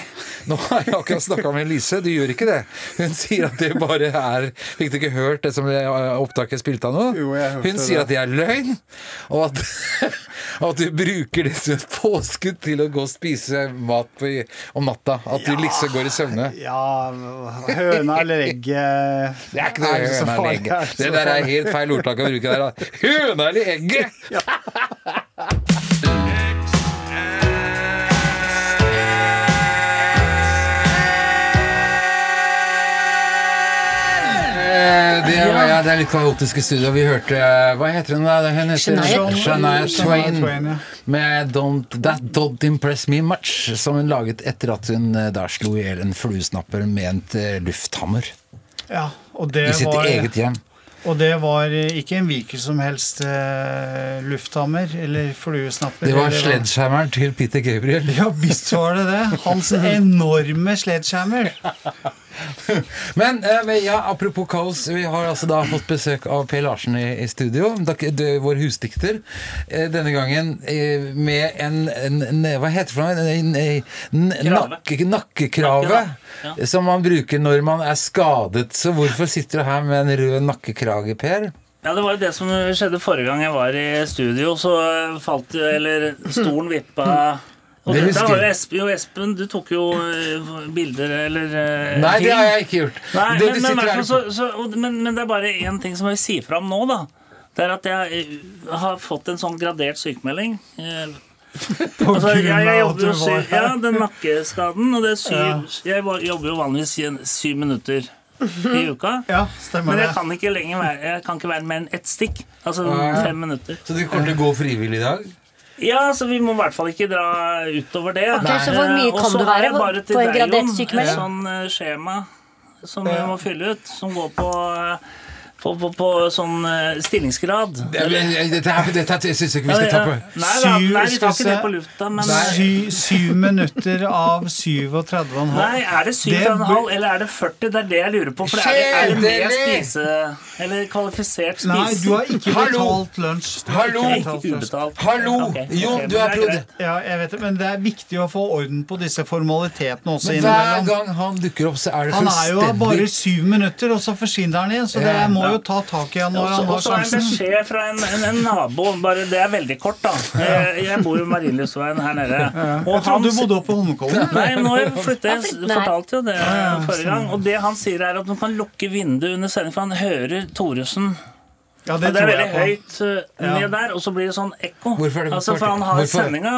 nå har jeg akkurat snakka med Lise. Du gjør ikke det. Hun sier at det bare er Fikk du ikke hørt det som opptaket spilte av nå? Jo, jeg hørte Hun sier det. at det er løgn, og at, at du bruker det som et påskudd til å gå og spise mat på, om natta. At du liksom går i søvne. Ja, høna eller egget Det er ikke noe høna eller egget. det der er helt feil ordtak å bruke der. Høna eller egget! Eh, Det, ja, det er litt kaotisk i studio. Vi hørte eh, Hva heter hun? da? Hun heter Shania. Shania Twain. Twain, ja. Med don't, That Don't Impress Me Much, som hun laget etter at hun eh, da slo i hjel en fluesnapper med en eh, lufthammer Ja, og det i sitt var, eget hjem. Og det var eh, ikke en hvilken som helst uh, lufthammer eller fluesnapper. Det var sledgehammeren til Peter Gabriel. Ja visst var det det. Hans enorme sledgehammer. Men eh, ja, apropos kaos, vi har altså da fått besøk av Per Larsen i, i studio. Vår husdikter. Eh, Denne gangen eh, med en, en, en Hva heter det for noe? En, nakke, nakkekrave. Ja. Som man bruker når man er skadet. Så hvorfor sitter du her med en rød nakkekrage, Per? Ja, Det var jo det som skjedde forrige gang jeg var i studio. Så falt jo Eller stolen vippa. Og Det husker jeg. Espen, Espen, du tok jo eh, bilder eller eh, Nei, det har jeg ikke gjort. Nei, Det- men, men, her- så, så, men, men det er bare én ting som jeg vil si fram nå, da. Det er at jeg eh, har fått en sånn gradert sykemelding. Altså, jeg, jeg jobber jo syv, ja, den nakkeskaden, og det er syv. Jeg jobber jo vanligvis syv minutter i uka. Ja, Men jeg kan ikke lenger være, jeg kan ikke være mer enn ett stikk. Altså fem minutter. Så du kommer til å gå frivillig i dag? Ja, så vi må i hvert fall ikke dra utover det. Ok, så hvor mye Eh, og kan så du har være jeg bare til på en deg, gradert sykemelding? Et sånn eh, skjema som vi må fylle ut, som går på, eh, på, på, på sånn stillingsgrad. Det Dette, her, dette syns jeg ikke vi skal ta på. Nei, da, nei, vi tar skal ikke det på lufta, men Syv, syv minutter av 37,5. Nei, er det 7,5 eller er det 40? Det er det jeg lurer på. For er det, er det med spise... Eller kvalifisert spise? Nei, du har ikke Hallo! betalt lunsj. Hallo! Hallo! Jo, ok, Jon, men du det er er prod... Ja, jeg vet det, men det er viktig å få orden på disse formalitetene også Men hver gang han dukker opp, så er det Han er jo bare syv minutter, og så forsvinner han igjen. Så det, må jo ta tak i han når han har sjansen. og har så en sjansen. beskjed fra en, en, en nabo. Bare, det er veldig kort, da. Jeg, jeg bor jo i Marienlysveien her nede. Og Jeg trodde du bodde oppe på Holmenkollen. Nei, nå har jeg. Fortalte jo det forrige gang. Og det han sier, er at man kan lukke vinduet under sending, for han hører Thoresen. Ja, det det er veldig høyt uh, Ja. ned der, og så blir det sånn ekko. Hvorfor er det- altså, for han har hvorfor- sendinga,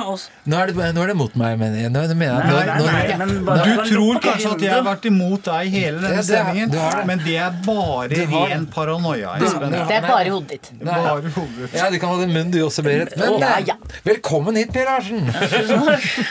Nå er det, nå er det mot meg, mener jeg. Nå, mener jeg Nei, nå- nei, nå- nei, men bare- Du tror kanskje at jeg har vært imot deg hele denne det sendingen, men det er bare ren paranoia. Det er bare hodet ditt. Nei. Bare hodet. Ja, du kan ha den munnen du også, Berit. Men Ja, eh, ja. velkommen hit, Per Larsen.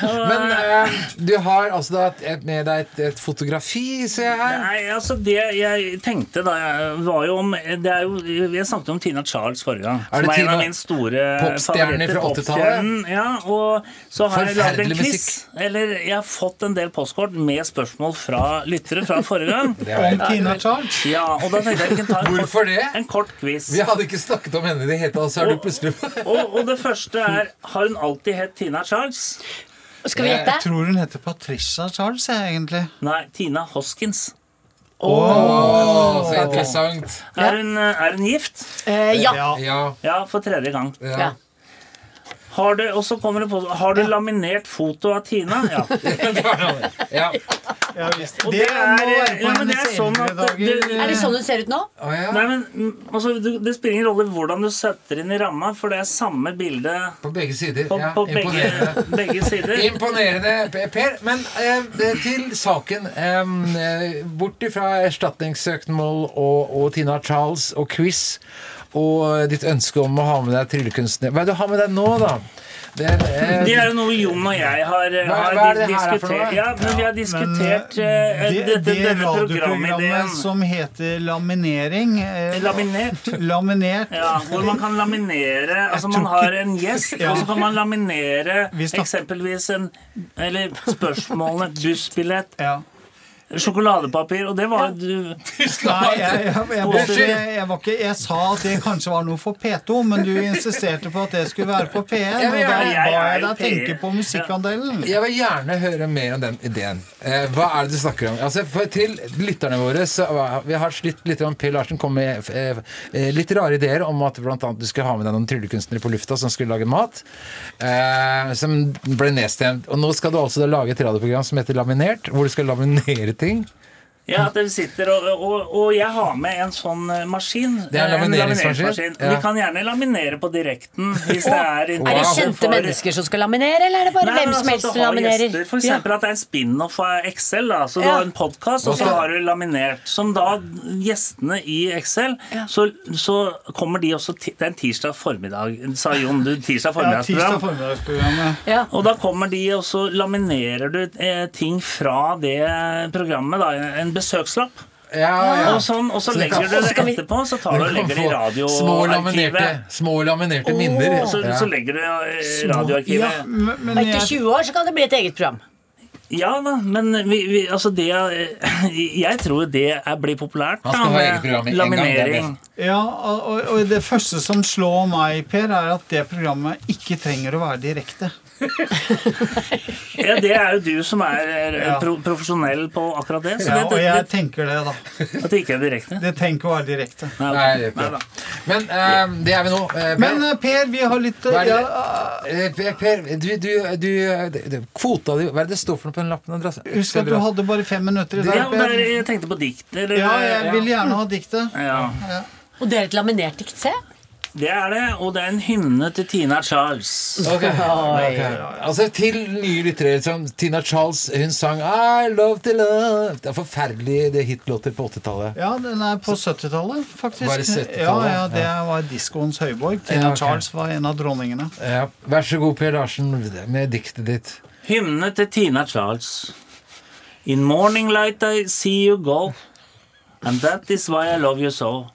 Men uh, du har altså da et, med deg et, et fotografi, ser jeg her. Nei, altså det jeg tenkte da jeg var jo om det er jo, Jeg snakket om Tina Charles forrige gang. Er det Som er en Tina- av mine store favoritter, fra 80-tallet? Ja, og så har jeg lagd en quiz. Eller jeg har fått en del postkort med spørsmål fra lyttere fra forrige gang. Det Om Tina Charles. Ja, og da tenkte jeg vi kunne ta en kort, Hvorfor det? en kort quiz. Vi hadde ikke snakket om henne i det hele tatt, så er du plutselig Og, og det første er Har hun alltid hett Tina Charles? Skal vi Jeg tror hun heter Patricia Charles, jeg, egentlig. Nei, Tina Hoskins. Åh, så interessant. Er hun, eh, er hun gift? Eh, ja. Ja. Ja, for tredje gang. Ja. Har du, og så kommer det på Har du laminert foto av Tina? Ja. ja. Ja, visst. Det, det er- ja, men det er sånn at du, det- Er det sånn du ser ut nå? Nei, men mm, altså, du, Det spiller ingen rolle hvordan du setter inn i ramma, for det er samme bilde På begge sider. på, ja, på begge, imponerende. begge sider. Imponerende, Per. Men eh, det- til saken. Eh, eh, bort ifra erstatningssøksmål og, og Tina Charles og quiz og ditt ønske om å ha med deg tryllekunstner Hva er det du har med deg nå, da? Det, eh, Det er jo noe Jon og jeg har, Hva- har hva er det her for diskutert. noe? Ja, men vi har diskutert eh, det, det, det denne radioprogrammet som heter laminering eh, Laminert. Laminert. Ja, hvor man kan laminere Altså Man har en gjest, Ja. og så kan man laminere eksempelvis en Eller spørsmålene bussbillett, Ja. Sjokoladepapir, og det var du Nei, jeg, jeg, jeg, jeg, var ikke, jeg, var ikke, jeg sa at det kanskje var noe for P2, men du insisterte på at det skulle være på P1. Jeg Og gjerne- ba jeg deg tenke på musikkandelen. Jeg vil gjerne høre mer om den ideen. Eh, hva er det du snakker om? Altså, for Til lytterne våre så Vi har slitt litt om Per Larsen kom med eh, eh, litt rare ideer om at annet du skulle ha med deg noen tryllekunstnere på lufta som skulle lage mat. Eh, som ble nedstemt. Og nå skal du altså lage et radioprogram som heter Laminert, hvor du skal laminere ting. Ja, at dere sitter og, og, og jeg har med en sånn eh, maskin. Det er en eh, lamineringsmaskin, ja. Vi kan gjerne laminere på direkten hvis det er Er det kjente for- mennesker som skal laminere, eller er det bare Nei, hvem som altså, helst som laminerer? gjester, For eksempel at det er en spin-off av Excel. Da. Så du Ja. har en podkast, og så har du laminert. Som da gjestene i Excel, så, så kommer de også til Det er en tirsdag formiddag, sa Jon. Du, tirsdag formiddagsprogram. Ja. og da kommer de, og så laminerer du eh, ting fra det programmet. Da, en besøkslapp. Ja, ja. Og, sånn, og så Så legger du det etterpå, så tar du og legger det i få små laminerte, radioarkivet. små laminerte minner. Og så, Ja. så legger du det i Ja, radioarkivet. men, men etter 20 år så kan det bli et eget program. Ja da, men vi, vi, altså det Jeg tror det er, blir populært. Han skal da, ha med eget program i er Laminering. ja, og- og det første som slår meg, Per, er at det programmet ikke trenger å være direkte. Ja, det er jo du som er er pro profesjonell på akkurat det. Så Ja, og det, jeg det, tenker det, da. at det ikke er direkte. Det trenger ikke å være direkte. Nei, ok. Nei, Nei. Men uh, det er vi nå. Uh, Men uh, Per, vi har litt ja, Eh, Per, du, du, du Kvota di Hva er det det står for noe på den lappen? Andreas? Husk at du hadde bare fem minutter i dag, Ja, Per. jeg tenkte på dikt. Ja, jeg vil gjerne ha diktet. Ja, Og det er et laminert dikt, se. Det er det. Og det er en hymne til Tina Charles. Ok. okay. Altså Til nye lyttere Liksom. Tina Charles hun sang I love to love Det er forferdelig det hitlåter på 80-tallet. Ja, den er på 70-tallet, faktisk. Var det 70-tallet? Ja, ja, det var diskoens høyborg. Tina Ja, okay. Charles var en av dronningene. Ja. Vær så god, Per Larsen, med diktet ditt. Hymne til Tina Charles. In morning light I see you go, and that is why I love you so.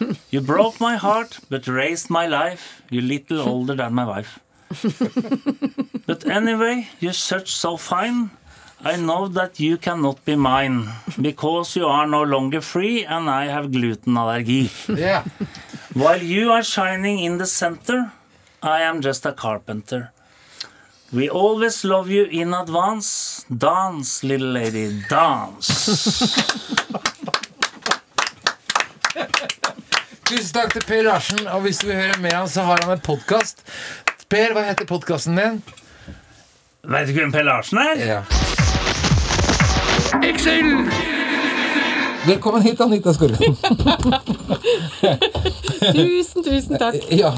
You broke my heart, but raised my life. You're little older than my wife. But anyway, you're such so fine. I know that you cannot be mine, because you are no longer free, and I have gluten allergy. Ja. While you are shining in the center, I am just a carpenter. We always love you in advance. Dance, little lady, dance. Tusen takk til Per Larsen. Og hvis du vil høre mer han, så har han en podkast. Per, hva heter podkasten din? Vet du hvem Per Larsen er? Ja. Velkommen hit, Anita Skorgan. Tusen, tusen takk. Ja.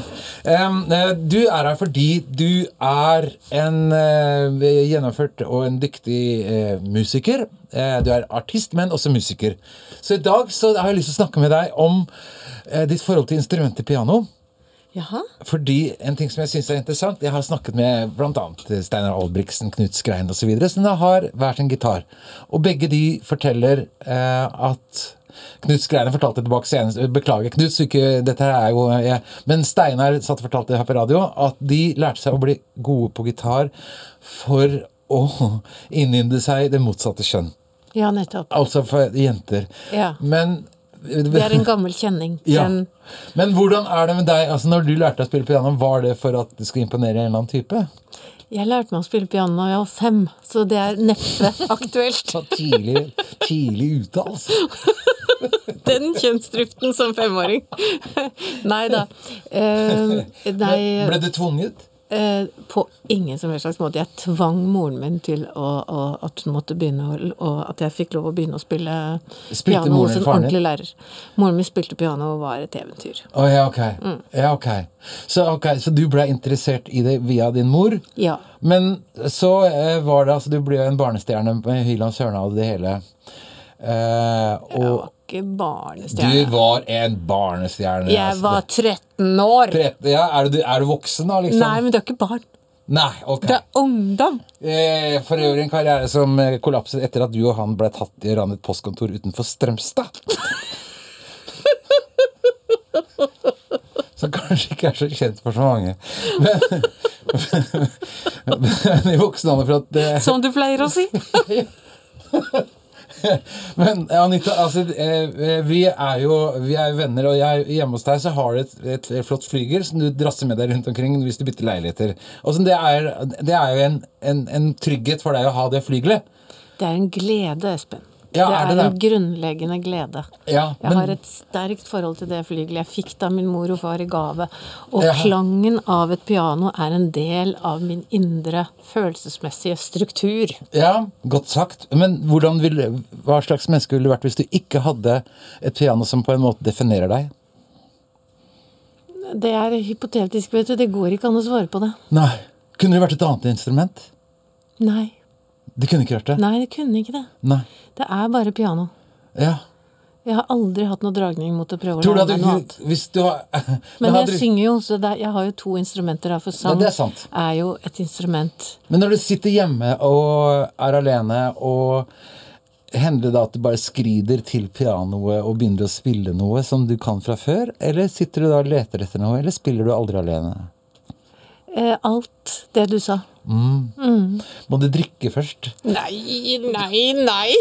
eh, du er her fordi du er en eh, gjennomført og en dyktig eh, musiker. Du er artist, men også musiker. Så i dag så har jeg lyst til å snakke med deg om ditt forhold til instrumentet piano. Jaha. Fordi en ting som jeg synes er interessant Jeg har snakket med bl.a. Steinar Albrigtsen, Knut Skrein osv. som da har hver sin gitar. Og begge de forteller eh, at Knut Skreiner fortalte tilbake senest Beklager, Knut, ikke, dette her er jo jeg, Men Steinar satt og fortalte her på radio at de lærte seg å bli gode på gitar for å innynde seg det motsatte kjønn. Ja, nettopp. Altså for jenter. Ja. Men Det er en gammel kjenning. Ja. Men hvordan er det med deg? Altså Når du lærte deg å spille piano, var det for at du skulle imponere en eller annen type? jeg lærte meg å spille piano da jeg var fem, så det er neppe aktuelt. Så tidlig, tidlig ute, altså. Den kjønnsdriften som femåring. Nei da. Uh, nei, Ble du tvunget? Eh, på ingen som helst slags måte. Jeg tvang moren min til å, å, at hun måtte begynne å, at jeg fikk lov å begynne å spille Spilte piano hos en ordentlig lærer. Moren min spilte piano og var et eventyr. Oh, ja, ok. Mm. Ja, ok. Så, ok, så du ble interessert i det via din mor? Ja. Men så eh, var det altså Du ble jo en barnestjerne med Hyland Sørna og det hele. Eh, og Ikke du var en barnestjerne. Jeg altså. var 13 år! Tretten- Ja, er, du, er du voksen, da? liksom? Nei, men du er ikke barn. Nei, ok. Det er ungdom. Eh, for øvrig en karriere som eh, kollapset etter at du og han ble tatt i ran et postkontor utenfor Strømstad. Som kanskje ikke er så kjent for så mange. Men, men i voksen alder for at det, Som du pleier å si. Men Anita, altså, eh, vi er jo vi er venner, og jeg, hjemme hos deg så har du et, et, flott flygel som du drasser med deg rundt omkring hvis du bytter leiligheter. Og det, er, det er jo en, en, en trygghet for deg å ha det flygelet. Det er en glede, Espen. Ja, det er er, det en det? grunnleggende glede. Ja, Jeg har et sterkt forhold til det flygelet. Jeg fikk det av min mor og far i gave. Og Ja. klangen av et piano er en del av min indre følelsesmessige struktur. Ja, godt sagt. Men vil, hva slags menneske ville du vært hvis du ikke hadde et piano som på en måte definerer deg? Det er hypotetisk, vet du. Det går ikke an å svare på det. Nei. Kunne det vært et annet instrument? Nei. Det kunne ikke vært det? Nei, det kunne ikke det. Nei. Det er bare piano. Ja. Jeg har aldri hatt noe dragning mot å prøve å Tror du lære meg noe annet. hvis du har Men jeg du- synger jo, så er, jeg har jo to instrumenter her, for sang Ja, det er sant. er jo et instrument. Men når du sitter hjemme og er alene, og hender det da at du bare skrider til pianoet og begynner å spille noe som du kan fra før? Eller sitter du da og leter etter noe, eller spiller du aldri alene? Eh, alt det du sa. Mm. Mm. Må du drikke først? Nei, nei, nei!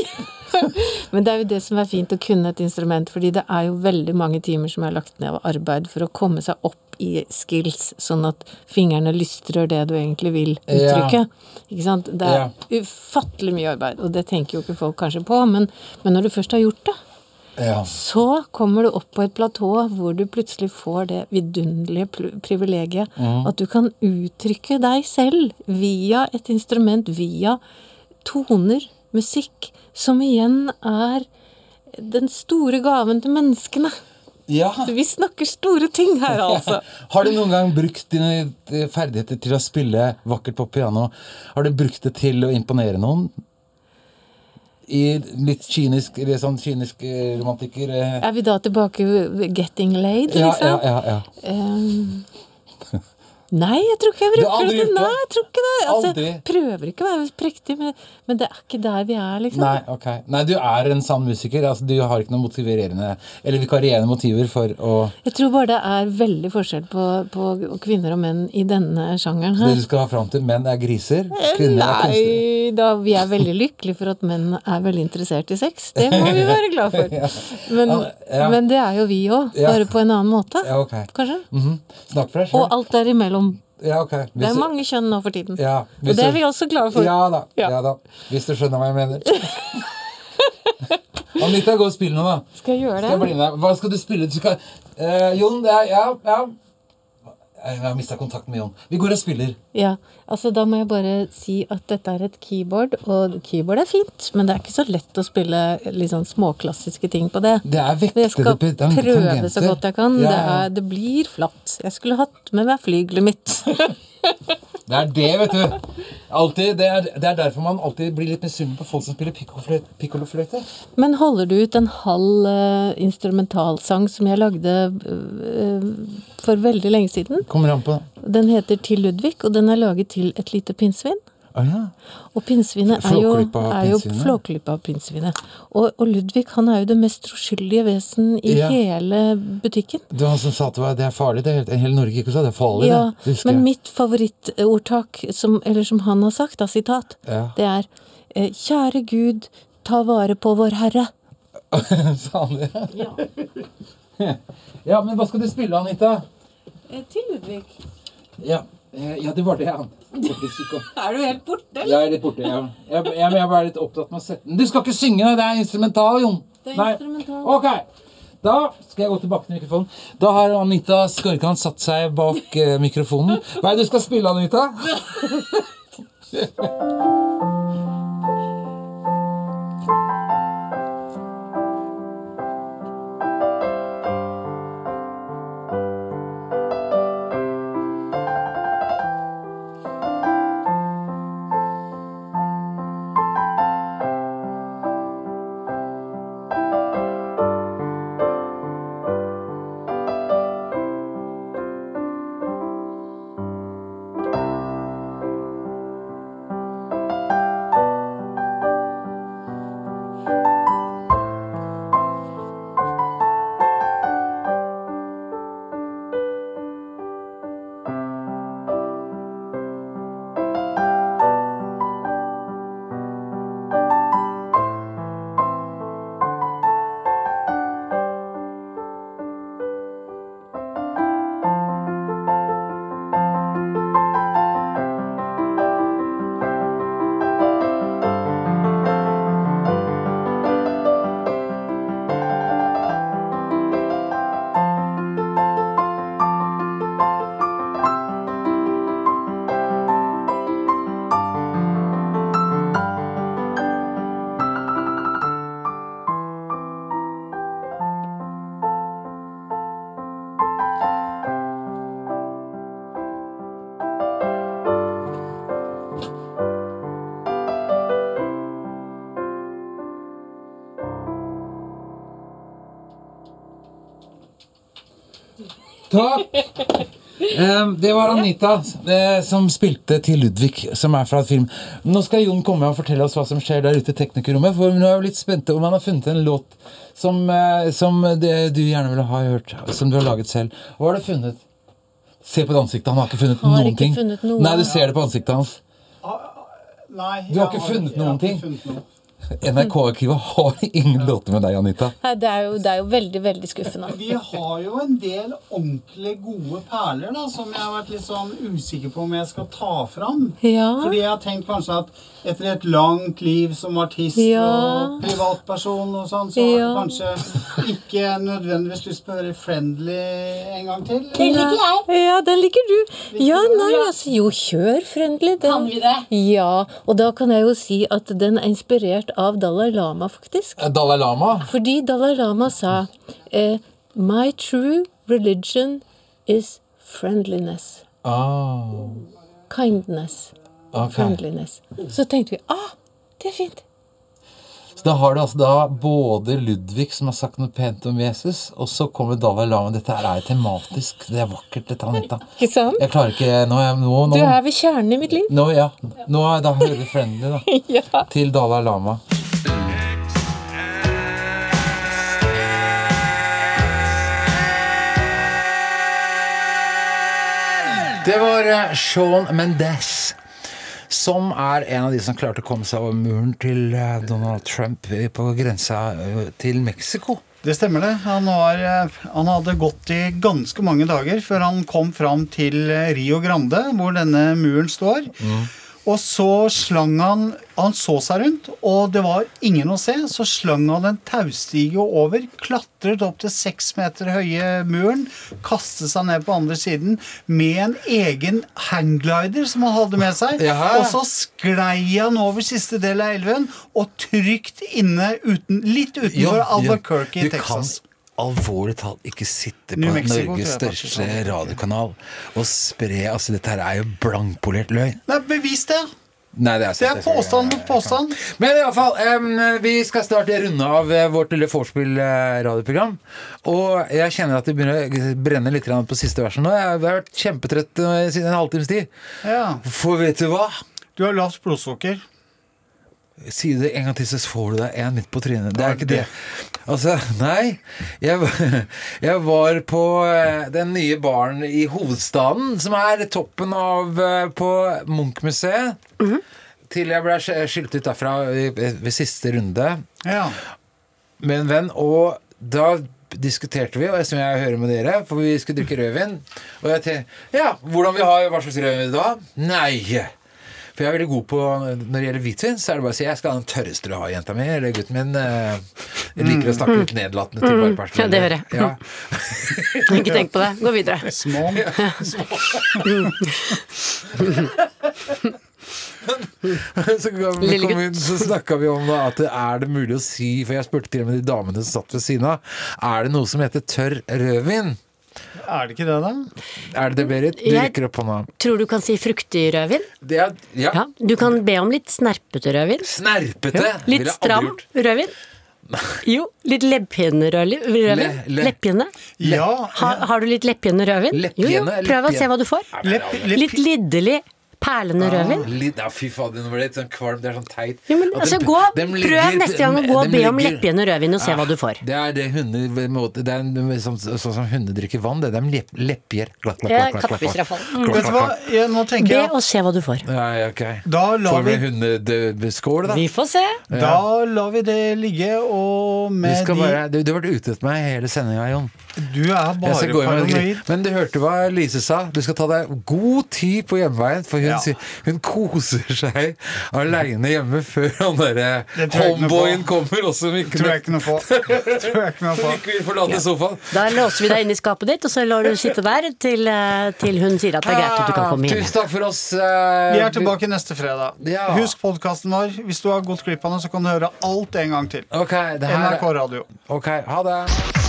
Men det er jo det som er fint å kunne et instrument, fordi det er jo veldig mange timer som er lagt ned av arbeid for å komme seg opp i skills, sånn at fingrene lystrer det du egentlig vil uttrykke. Ikke sant? Det er ufattelig mye arbeid, og det tenker jo ikke folk kanskje på, men, men når du først har gjort det, Ja. så kommer du opp på et platå hvor du plutselig får det vidunderlige privilegiet mm. at du kan uttrykke deg selv via et instrument, via toner, musikk, som igjen er den store gaven til menneskene. Ja. Vi snakker store ting her, altså. Har du noen gang brukt dine eh, ferdigheter til å spille vakkert på piano? Har du brukt det til å imponere noen? I litt kynisk, eller sånn kynisk eh, romantiker eh, Er vi da tilbake 'getting laid', Ja, liksom? ja, ja, ja. Ehm, nei, jeg tror ikke jeg bruker det. det? Nei, jeg tror ikke det. Altså, Aldri? jeg prøver ikke å være prektig, men, men det er ikke der vi er, liksom. Nei, ok. Nei, du er en sann musiker. Altså, du har ikke noen motiverende eller vikarierende motiver for å Jeg tror bare det er veldig forskjell på, på kvinner og menn i denne sjangeren her. Det du skal ha fram til menn er griser, kvinner er kunstnere. Nei, da, vi er veldig lykkelige for at menn er veldig interessert i sex. Det må vi være glad for. Men, Ja. men det er jo vi òg, bare på en annen måte. Ja, ok. Kanskje? Mhm. Snakk for deg Og sjøl. alt derimellom. Ja, ok. Det er mange kjønn nå for tiden. Ja, og det er vi også glade for. Ja da. Ja. da. Hvis du skjønner hva jeg mener. Anita, gå og spill noe, da. Skal jeg gjøre Skal jeg bli det? med deg? Hva skal du spille? Du skal, uh, Jon, det er Ja, ja. Jeg har mista kontakten med Jon. Vi går og spiller. Ja, altså Da må jeg bare si at dette er et keyboard, og keyboard er fint, men det er ikke så lett å spille sånn småklassiske ting på det. Det er vektede jeg skal prøve tangenter. så godt jeg kan. Ja, Det, er, det blir flatt. Jeg skulle hatt med meg flygelet mitt. Det er det, vet du. Altid, det, er, det er derfor man alltid blir litt misunnelig på folk som spiller pikkolofløyte. Men holder du ut en halv uh, instrumentalsang som jeg lagde uh, for veldig lenge siden? Kommer an på Den heter Til Ludvig, og den er laget til et lite pinnsvin. Å ja. Og pinnsvinet er jo, er jo flåklypa av pinnsvinet. Og, og Ludvig han er jo det mest troskyldige vesen i Ja. hele butikken. Det var han som sa det var- det er farlig. Det er helt, hele Norge gikk og sa det er farlig. Ja, det. det. men mitt favorittordtak, som, eller som han har sagt, da, sitat, Ja. det er eh, Kjære Gud, ta vare på vår Herre. Sa han det? Ja. ja, men hva skal du spille, Anita? Eh, Til Ludvig. Ja, eh, ja det var det, han. Er du helt borte, Jeg er litt borte, ja. Jeg, jeg, jeg, jeg var litt opptatt med å sette den. Du skal ikke synge, det er instrumental, Jon. Det er Nei. instrumental. Ok. Da skal jeg gå tilbake til mikrofonen. Da har Anita Skorkan satt seg bak eh, mikrofonen. Hva er det du skal spille, Anita? Takk! Um, det var Anita eh, som spilte til Ludvig, som er fra et film. Nå skal Jon komme og fortelle oss hva som skjer der ute i teknikerrommet. For nå er jeg litt spente om han har funnet en låt som, eh, som det, du gjerne ville ha hørt. Som du har laget selv. Hva har du funnet? Se på det ansiktet. Han har ikke funnet har noen ikke ting. funnet noen. Nei, du ser det på ansiktet hans. Nei, Du har ikke funnet har noen ting? funnet noe. NRK-arkivet har ingen låter med deg, Anita. Nei, det er jo, det er jo veldig, veldig skuffende. Vi har jo en del ordentlig gode perler da, som jeg har vært litt sånn usikker på om jeg skal ta fram. Ja. Fordi jeg har tenkt kanskje at etter et langt liv som artist Ja. og privatperson og sånn, så har Ja. du kanskje ikke nødvendigvis lyst på å høre friendly en gang til. Den liker jeg. Ja, den liker du. Ja, nei, altså Jo, kjør friendly. Den. Kan vi det? Ja, og da kan jeg jo si at den er inspirert av Dalai Lama, faktisk. Dalai Lama? Fordi Dalai Lama sa eh, My true religion is friendliness. Ah, Kindness. Okay. Friendliness. Så tenkte vi ah, det er fint. Så da har du altså da både Ludvig som har sagt noe pent om Jesus, og så kommer Dalai Lama. Dette her er tematisk. Det er vakkert, dette, Anita. Ikke sant? Jeg klarer ikke Nå nå, nå, Du er ved kjernen i mitt liv. nå, ja. nå er, Da hører vi Friendly, da. ja. Til Dalai Lama. Det var eh, Sean Mendes. Som er en av de som klarte å komme seg over muren til eh, Donald Trump eh, på grensa eh, til Mexico. Det stemmer det. Han, var, han hadde gått i ganske mange dager før han kom fram til Rio Grande, hvor denne muren står. Og så slang han Han så seg rundt, og det var ingen å se. Så slang han en taustige over, klatret opp til seks meter høye muren, kastet seg ned på andre siden med en egen hangglider som han hadde med seg. Ja. Og så sklei han over siste del av elven og trygt inne uten, litt utenfor Albuquerque i Texas. kan Texas. Alvorlig talt ikke sitte på Mexico, Norges største radiokanal og spre Altså, dette her er jo blankpolert løgn. Nei, bevis det! Nei, det er, Det er påstand mot påstand. Men i alle fall, um, vi skal snart runde av eh, vårt lille vorspiel-radioprogram. Og jeg kjenner at det begynner å brenne litt på siste verset nå. Jeg har vært kjempetrøtt eh, siden en halvtimes tid. Ja. For vet du hva? Du har lavt blodsukker. Si det en gang til, så får du deg en midt på trynet. Det er ikke det. Altså, nei. Jeg, jeg var på eh, den nye baren i hovedstaden, som er toppen av eh, på Munch-museet. Til jeg ble skilt ut derfra ved siste runde. Ja. med en venn, og da diskuterte vi, og som jeg hører med dere, for vi skulle drikke rødvin. Og jeg tenkte Ja, hvordan vi har, hva slags rødvin da? Nei! For jeg er veldig god på Når det gjelder hvitvin, så er det bare å si jeg skal ha den tørreste du har, jenta mi, eller gutten min. eh, Jeg liker å snakke litt nedlatende til Mm. bare personer. Ja, det hører jeg. Ja. Ikke tenk på det. Gå videre. Små. så kom, Lille kom inn, så snakka vi om da, at det er det mulig å si For jeg spurte til og med de damene som satt ved siden av Er det noe som heter tørr rødvin? Er det ikke det, da? Er det det, Berit? Du Jeg- rekker opp hånda. Tror du kan si fruktig rødvin? Det er, ja. Ja. Du kan be om litt snerpete rødvin. Snerpete? Ja. Litt stram rødvin. Jo, litt leppjende-rødvin. Le- le- Leppjende. Ja. Ha, har du litt leppjende rødvin? Jo, jo, prøv å se hva du får. Lepp, lepp, Litt liddelig, perlende rødvin. Ah, litt, ja, fy fader, nå ble det litt sånn kvalm. Det er sånn teit. Jo, men, altså, gå, ligger, prøv neste gang å gå og be om leppjende rødvin og se Ah, hva du får. Det er det hunder måte- Det er en- sånn, sånn som hunder drikker vann. Det er de. Glatt, glatt, glatt, glatt, Vet du hva, jeg, nå tenker Be og se hva du får. Ja, ja, ok. Da lar Får vi vi, hundeskål, da? Vi får se. da lar vi det ligge, og med de du har vært ute etter meg hele sendinga, Jon. Du er Jeg bare skal gå paranoid. Men du hørte hva Lise sa? Du skal ta deg god tid på hjemveien, for hun, Ja. sier- hun koser seg aleine hjemme før han derre homeboyen kommer, også ikke, Tror jeg ikke noe på. Tror jeg ikke noe på. ikke vil forlate sofaen. Da låser vi deg inn i skapet ditt, og så lar du sitte der til, eh, til hun sier at det er greit at du kan komme Ah, inn. Tusen takk for oss. eh, Vi er tilbake neste fredag. Ja. Husk podkasten vår. Hvis du har gått glipp av den, så kan du høre alt en gang til. Okay, det her NRK Radio. Ok, ha det.